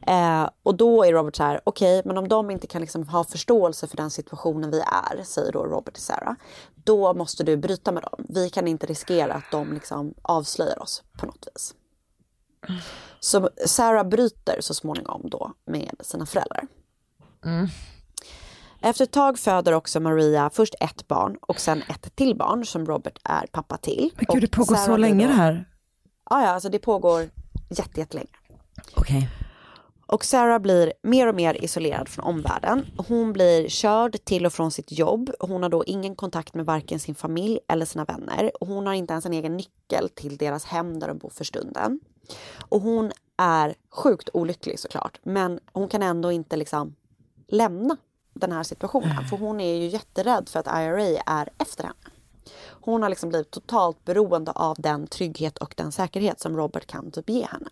Eh, och då är Robert så här, okej men om de inte kan liksom ha förståelse för den situationen vi är, säger då Robert till Sarah. Då måste du bryta med dem. Vi kan inte riskera att de liksom avslöjar oss på något vis. Så Sarah bryter så småningom då med sina föräldrar. Efter ett tag föder också Maria först ett barn och sen ett till barn som Robert är pappa till. Men gud det pågår Sarah så länge då- det här. Ja, ja, alltså det pågår jätte, jättelänge. Okej. Och Sarah blir mer och mer isolerad från omvärlden. Hon blir körd till och från sitt jobb. Hon har då ingen kontakt med varken sin familj eller sina vänner. Hon har inte ens en egen nyckel till deras hem där de bor för stunden. Och hon är sjukt olycklig såklart. Men hon kan ändå inte liksom lämna den här situationen. För hon är ju jätterädd för att IRA är efter henne. Hon har liksom blivit totalt beroende av den trygghet och den säkerhet som Robert kan typ ge henne.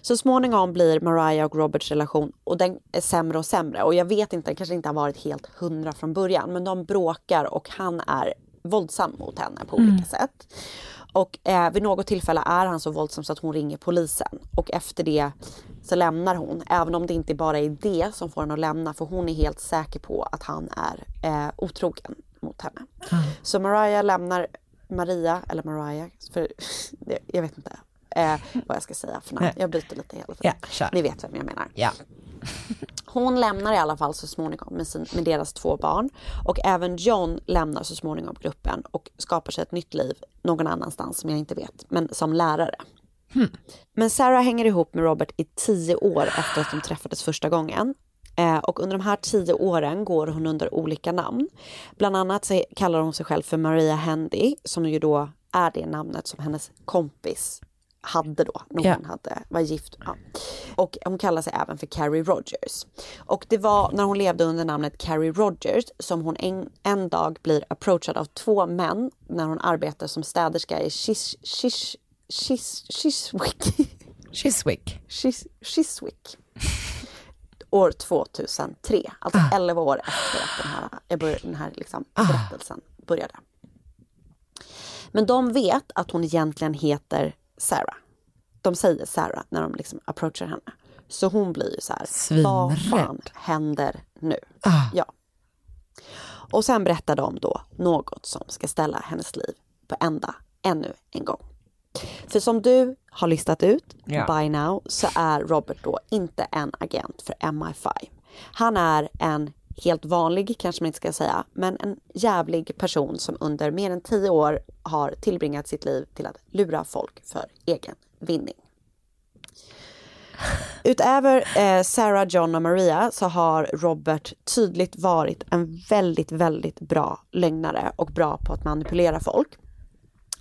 Så småningom blir Mariah och Roberts relation och den är sämre och sämre. Och jag vet inte, den kanske inte har varit helt hundra från början. Men de bråkar och han är våldsam mot henne på olika Mm. sätt. Och eh, vid något tillfälle är han så våldsam så att hon ringer polisen. Och efter det så lämnar hon. Även om det inte bara är det som får henne att lämna. För hon är helt säker på att han är eh, otrogen mot henne. Så Mariah lämnar Maria, eller Mariah, för jag vet inte eh, vad jag ska säga för namn. Jag byter lite hela tiden. Ja, kör. Ni vet vem jag menar. Ja. Hon lämnar i alla fall så småningom med, sin, med deras två barn. Och även John lämnar så småningom gruppen och skapar sig ett nytt liv någon annanstans som jag inte vet, men som lärare. Men Sarah hänger ihop med Robert i tio år efter att de träffades första gången. Eh, och under de här tio åren går hon under olika namn. Bland annat så kallar hon sig själv för Maria Handy, som ju då är det namnet som hennes kompis hade då, när hon hade, var gift. Ja. Och hon kallar sig även för Carrie Rogers. Och det var när hon levde under namnet Carrie Rogers som hon en, en dag blir approachad av två män när hon arbetar som städerska i Shish, Shish, Shish, Chiswick. Chiswick. Chis, Chiswick. År 2003, alltså 11 år efter att den här, började, den här liksom berättelsen började. Men de vet att hon egentligen heter Sarah. De säger Sarah när de liksom approachar henne. Så hon blir ju så här, vad fan händer nu? Ja. Och sen berättar de då något som ska ställa hennes liv på ända ännu en gång. För som du har listat ut Ja. by now så är Robert då inte en agent för MI5. Han är en helt vanlig, kanske man inte ska säga, men en jävlig person som under mer än tio år har tillbringat sitt liv till att lura folk för egen vinning. Utöver eh, Sarah, John och Maria så har Robert tydligt varit en väldigt, väldigt bra lögnare och bra på att manipulera folk.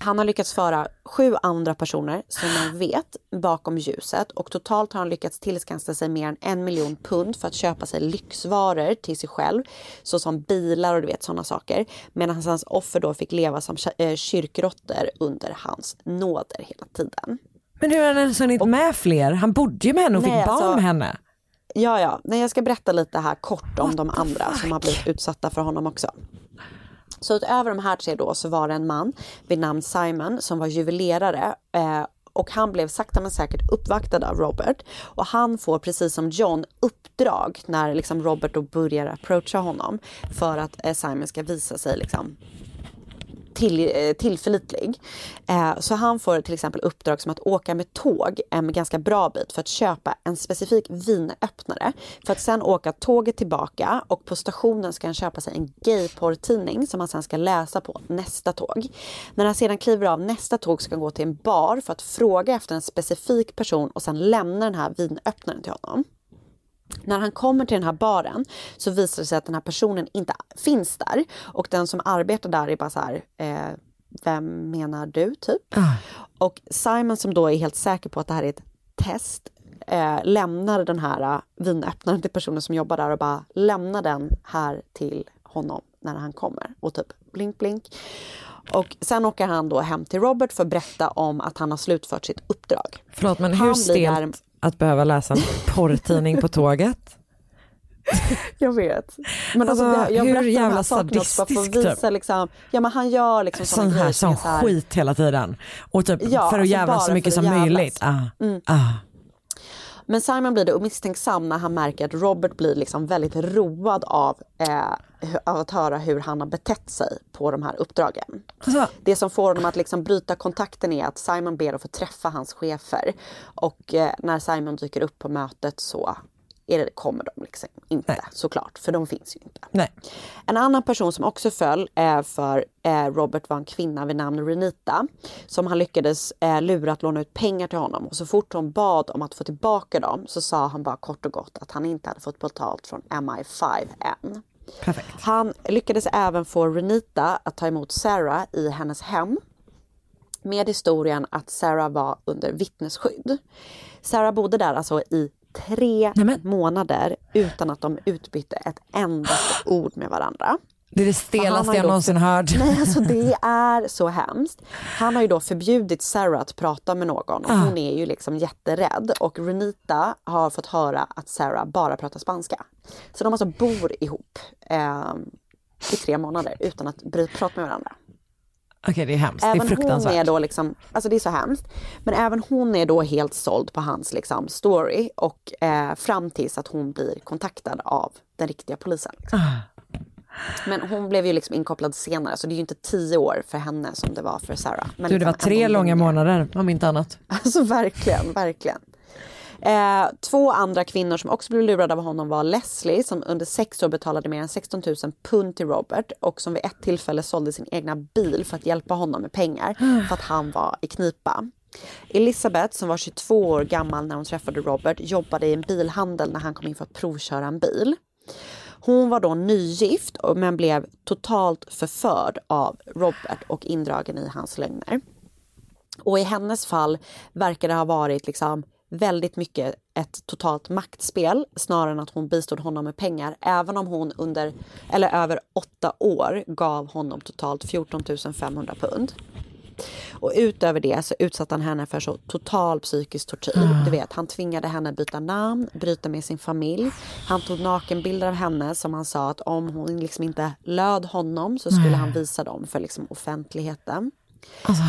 Han har lyckats föra sju andra personer som man vet bakom ljuset och totalt har han lyckats tillskansa sig mer än en miljon pund för att köpa sig lyxvaror till sig själv, såsom bilar och du vet sådana saker. Medan hans offer då fick leva som eh, kyrkråttor under hans nåder hela tiden. Men hur har han ens hunnit med fler? Han bodde ju med henne och fick Nej, barn alltså- med henne. Ja, ja. Nej, jag ska berätta lite här kort om de andra som har blivit utsatta för honom också. Så utöver de här tre då så var det en man vid namn Simon som var juvelerare eh, och han blev sakta men säkert uppvaktad av Robert. Och han får precis som John uppdrag när liksom Robert då börjar approacha honom för att eh, Simon ska visa sig liksom till, eh, tillförlitlig. Eh, så han får till exempel uppdrag som att åka med tåg en ganska bra bit för att köpa en specifik vinöppnare. För att sen åka tåget tillbaka och på stationen ska han köpa sig en gayporrtidning som han sen ska läsa på nästa tåg. När han sedan kliver av nästa tåg ska han gå till en bar för att fråga efter en specifik person och sen lämna den här vinöppnaren till honom. När han kommer till den här baren så visar det sig att den här personen inte finns där. Och den som arbetar där är bara så här, eh, vem menar du typ? Och Simon som då är helt säker på att det här är ett test eh, lämnar den här eh, vinöppnaren till personen som jobbar där och bara lämnar den här till honom när han kommer. Och typ blink blink. Och sen åker han då hem till Robert för att berätta om att han har slutfört sitt uppdrag. Förlåt men hur stelt där- att behöva läsa en porrtidning på tåget? Jag vet. Men alltså, Alltså, jag hur jävla sakerna också för att sadistisk, visa liksom, ja men han gör liksom Sån här, sån skit hela tiden. Och typ Ja, för att alltså jävlas bara så mycket som jävlas. möjligt. Ah. Mm. Ah. Men Simon blir då misstänksam när han märker att Robert blir liksom väldigt road av, eh, av att höra hur han har betett sig på de här uppdragen. Alltså, Det som får honom att liksom bryta kontakten är att Simon ber att få träffa hans chefer. Och eh, när Simon dyker upp på mötet så det, kommer de liksom inte såklart, för de finns ju inte. Nej. En annan person som också föll eh, för eh, Robert var en kvinna vid namn Renita som han lyckades eh, lura att låna ut pengar till honom och så fort hon bad om att få tillbaka dem så sa han bara kort och gott att han inte hade fått betalt från MI5 än. Perfekt. Han lyckades även få Renita att ta emot Sarah i hennes hem med historien att Sarah var under vittnesskydd. Sarah bodde där alltså i tre månader utan att de utbytte ett enda ord med varandra. Det är det stelaste jag någonsin hört. Nej, alltså det är så hemskt. Han har ju då förbjudit Sarah att prata med någon och Ah. hon är ju liksom jätterädd och Renita har fått höra att Sarah bara pratar spanska. Så de alltså bor ihop eh, i tre månader utan att prata med varandra. Okej det är hemskt, det är Även hon fruktansvärt. är då liksom, alltså det är så hemskt. Men även hon är då helt såld på hans liksom story och eh, fram tills att hon blir kontaktad av den riktiga polisen. Liksom. Ah. Men hon blev ju liksom inkopplad senare så det är ju inte tio år för henne som det var för Sarah. Men Du det var liksom tre ändå långa månader om inte annat. Alltså verkligen, verkligen. Eh, två andra kvinnor som också blev lurade av honom var Leslie som under sex år betalade mer än 16 000 pund till Robert och som vid ett tillfälle sålde sin egna bil för att hjälpa honom med pengar för att han var i knipa. Elisabeth, som var 22 år gammal när hon träffade Robert jobbade i en bilhandel när han kom in för att provköra en bil. Hon var då nygift men blev totalt förförd av Robert och indragen i hans lögner. Och i hennes fall verkar det ha varit liksom väldigt mycket ett totalt maktspel snarare än att hon bistod honom med pengar. Även om hon under, eller över åtta år gav honom totalt 14 500 pund. Och utöver det så utsatte han henne för så total psykisk tortyr. Du vet, han tvingade henne byta namn, bryta med sin familj. Han tog nakenbilder av henne som han sa att om hon liksom inte löd honom så skulle han visa dem för liksom offentligheten.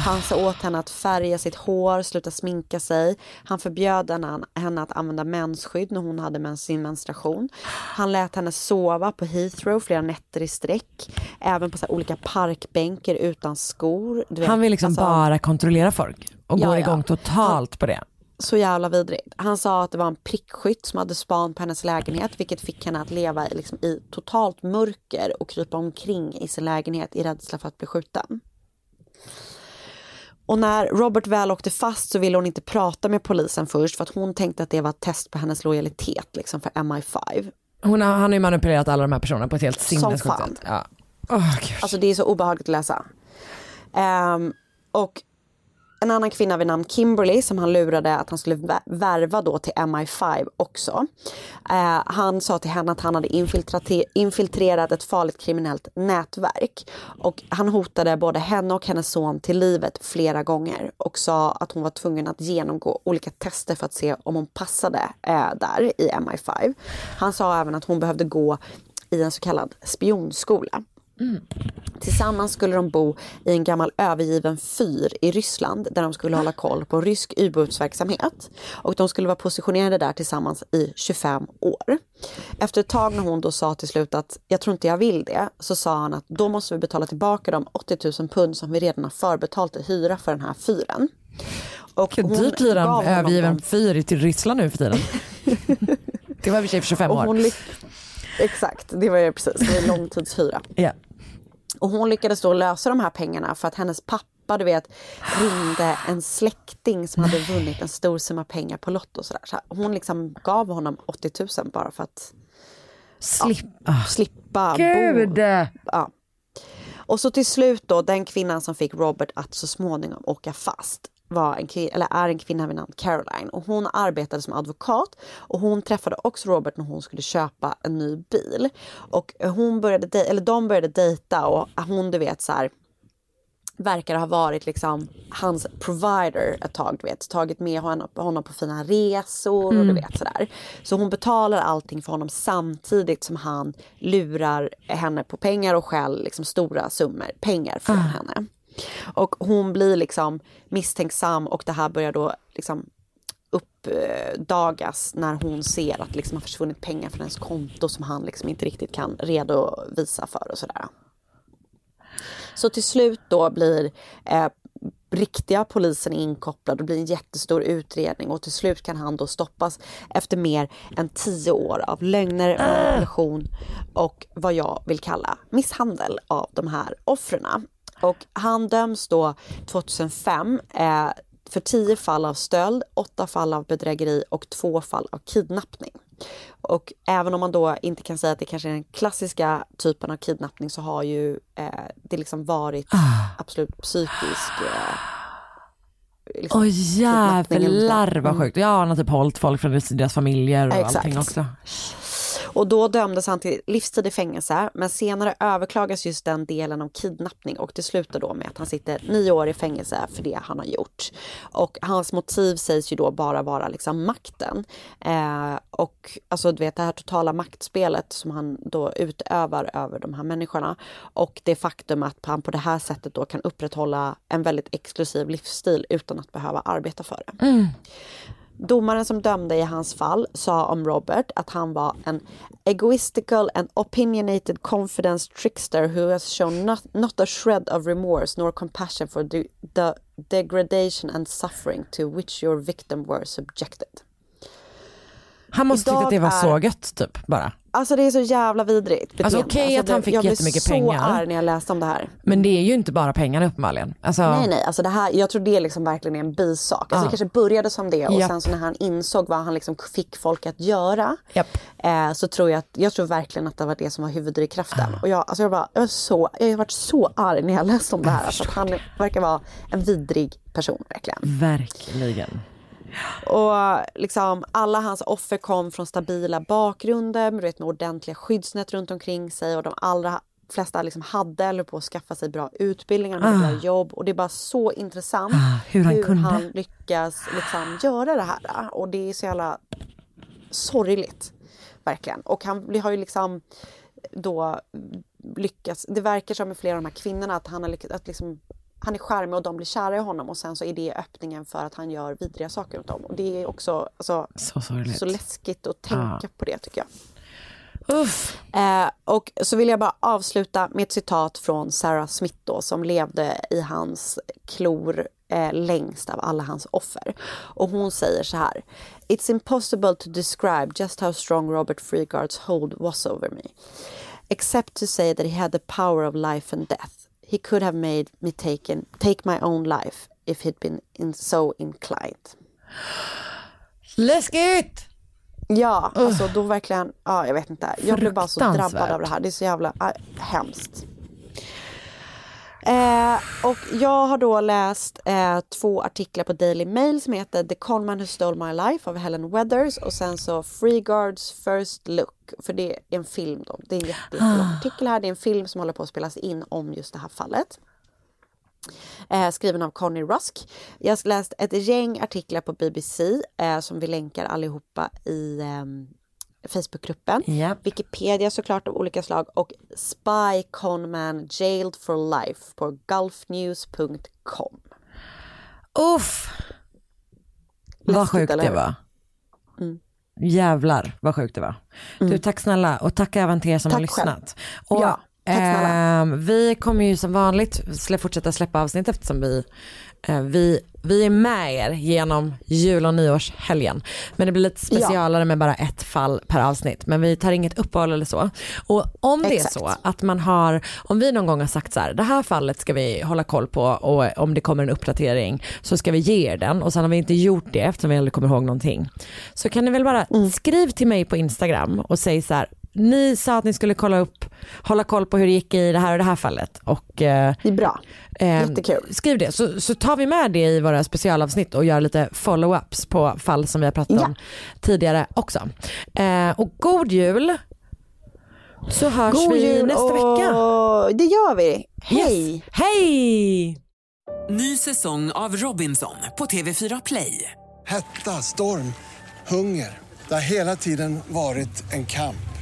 Han sa åt henne att färga sitt hår, sluta sminka sig. Han förbjöd henne, att använda mensskydd när hon hade sin menstruation. Han lät henne sova på Heathrow flera nätter i sträck. Även på så olika parkbänkar utan skor. Vet, Han vill liksom alltså- bara kontrollera folk och Ja, ja. igång totalt på det. så jävla vidrigt. Han sa att det var en prickskytt som hade span på hennes lägenhet vilket fick henne att leva i, liksom, i totalt mörker och krypa omkring i sin lägenhet i rädsla för att bli skjuten. Och när Robert väl åkte fast så ville hon inte prata med polisen först för att hon tänkte att det var ett test på hennes lojalitet liksom, för MI5. Hon har, han har ju manipulerat alla de här personerna på ett helt sinnessjukt sätt. Ja. Gud. Alltså det är så obehagligt att läsa. Ehm, och en annan kvinna vid namn Kimberly som han lurade att han skulle värva då till MI5 också. Eh, han sa till henne att han hade infiltrerat ett farligt kriminellt nätverk. Och han hotade både henne och hennes son till livet flera gånger och sa att hon var tvungen att genomgå olika tester för att se om hon passade eh, där i MI5. Han sa även att hon behövde gå i en så kallad spionskola. Mm. Tillsammans skulle de bo i en gammal övergiven fyr i Ryssland där de skulle hålla koll på rysk ubåtsverksamhet. Och de skulle vara positionerade där tillsammans i 25 år. Efter ett tag när hon då sa till slut att jag tror inte jag vill det, så sa han att då måste vi betala tillbaka de 80 000 pund som vi redan har förbetalt i hyra för den här fyren. Och Hur dyrt hyr gav en övergiven fyr till Ryssland nu för tiden? det var i och för sig för 25 Och år. Exakt, det var ju precis, det är långtidshyra. Ja. Och hon lyckades då lösa de här pengarna för att hennes pappa, du vet, ringde en släkting som hade vunnit en stor summa pengar på Lotto. och sådär. Så hon liksom gav honom 80 000 bara för att ja, slippa Gud! bo. Ja. Och så till slut då, den kvinnan som fick Robert att så småningom åka fast var en kvin- eller är en kvinna vid namn Caroline och hon arbetade som advokat och hon träffade också Robert när hon skulle köpa en ny bil. Och hon började, eller de började dejta och hon du vet så här verkar ha varit liksom hans provider ett tag, du vet. Tagit med honom, på fina resor och du Mm. vet sådär. Så hon betalar allting för honom samtidigt som han lurar henne på pengar och stjäl liksom stora summor pengar från henne. Och hon blir liksom misstänksam och det här börjar då liksom uppdagas när hon ser att det liksom har försvunnit pengar från hennes konto som han liksom inte riktigt kan redovisa för och sådär. Så till slut då blir eh, riktiga polisen inkopplad och blir en jättestor utredning och till slut kan han då stoppas efter mer än tio år av lögner, manipulation och vad jag vill kalla misshandel av de här offren. Och han döms då 2005 eh, för tio fall av stöld, åtta fall av bedrägeri och två fall av kidnappning. Och även om man då inte kan säga att det kanske är den klassiska typen av kidnappning så har ju eh, det liksom varit absolut psykisk eh, liksom, Åh jävlar vad Mm. sjukt. Ja, han har typ hållit folk från deras familjer och Exakt. allting också. Och då dömdes han till livstid i fängelse men senare överklagas just den delen om kidnappning och det slutar då med att han sitter nio år i fängelse för det han har gjort. Och hans motiv sägs ju då bara vara liksom makten. Eh, och alltså du vet det här totala maktspelet som han då utövar över de här människorna. Och det faktum att han på det här sättet då kan upprätthålla en väldigt exklusiv livsstil utan att behöva arbeta för det. Mm. Domaren som dömde i hans fall sa om Robert att han var en egoistical and opinionated confidence trickster who has shown not, not a shred of remorse nor compassion for the, the degradation and suffering to which your victim were subjected. Han måste tycka Idag att det var är- så gött typ bara. Alltså det är så jävla vidrigt beteende. Alltså, okej att han fick jag blev jättemycket så pengar. arg när jag läste om det här. Men det är ju inte bara pengarna uppenbarligen. Alltså, Nej nej, alltså det här, jag tror det liksom verkligen är en bisak. Alltså Ah. Det kanske började som det och Japp. sen så när han insåg vad han liksom fick folk att göra. Japp. Eh, så tror jag att, jag tror verkligen att det var det som var huvuddrivkraften. Ah. Och jag, alltså jag, bara, jag, var så, jag har varit så arg när jag läste om det här. Alltså att han verkar vara en vidrig person verkligen. Verkligen. Och liksom alla hans offer kom från stabila bakgrunder med, vet, med ordentliga skyddsnät runt omkring sig och de allra flesta liksom hade eller på att skaffa sig bra utbildningar, Ah. bra jobb och det är bara så intressant Ah, hur han kunde. lyckas liksom göra det här och det är så jävla sorgligt. Verkligen. Och han har ju liksom då lyckats, det verkar som med flera av de här kvinnorna att han har lyckats, att liksom han är charmig och de blir kära i honom och sen så är det öppningen för att han gör vidriga saker runt om. Och det är också alltså, Så sorgligt. så läskigt att tänka Ja. på det tycker jag. Eh, och så vill jag bara avsluta med ett citat från Sarah Smith då, som levde i hans klor eh, längst av alla hans offer. Och hon säger så här. It's impossible to describe just how strong Robert Freeguard's hold was over me. Except to say that he had the power of life and death. He could have made me taken, take my own life if he'd been in, so inclined. Läskigt! Ja, alltså då verkligen, ja jag vet inte. Jag blev bara så drabbad av det här. Det är så jävla äh, hemskt. Eh, och jag har då läst eh, två artiklar på Daily Mail som heter The Conman Who Stole My Life av Helen Weathers och sen så Freeguards First Look. För det är en film då. Det är en jätte- jättelång artikel här. Det är en film som håller på att spelas in om just det här fallet. Eh, skriven av Connie Rusk. Jag har läst ett gäng artiklar på BBC eh, som vi länkar allihopa i Facebookgruppen. Wikipedia såklart av olika slag och Spy Conman Jailed for Life på gulfnews.com. Uff. Vad sjukt eller det var. Mm. Jävlar vad sjukt det var. Du, tack snälla och tack även till er som har Tack själv. lyssnat. Och, Ja, ehm, vi kommer ju som vanligt fortsätta släppa avsnitt eftersom vi, eh, vi, vi är med er genom jul och nyårshelgen. Men det blir lite specialare med bara ett fall per avsnitt. Men vi tar inget uppehåll eller så. Och om det Exakt. är så att man har, om vi någon gång har sagt så här, det här fallet ska vi hålla koll på och om det kommer en uppdatering så ska vi ge er den och sen har vi inte gjort det eftersom vi aldrig kommer ihåg någonting. Så kan ni väl bara skriv till mig på Instagram och säg så här, ni sa att ni skulle kolla upp, hålla koll på hur det gick i det här och det här fallet. Och, eh, det är bra. Jättekul. Skriv det så, så tar vi med det i våra specialavsnitt och gör lite follow-ups på fall som vi har pratat om tidigare också. Eh, och god jul så hörs God vi jul nästa och vecka. Det gör vi. Hej! Yes. Hej! Ny säsong av Robinson på TV4 Play. Hetta, storm, hunger. Det har hela tiden varit en kamp.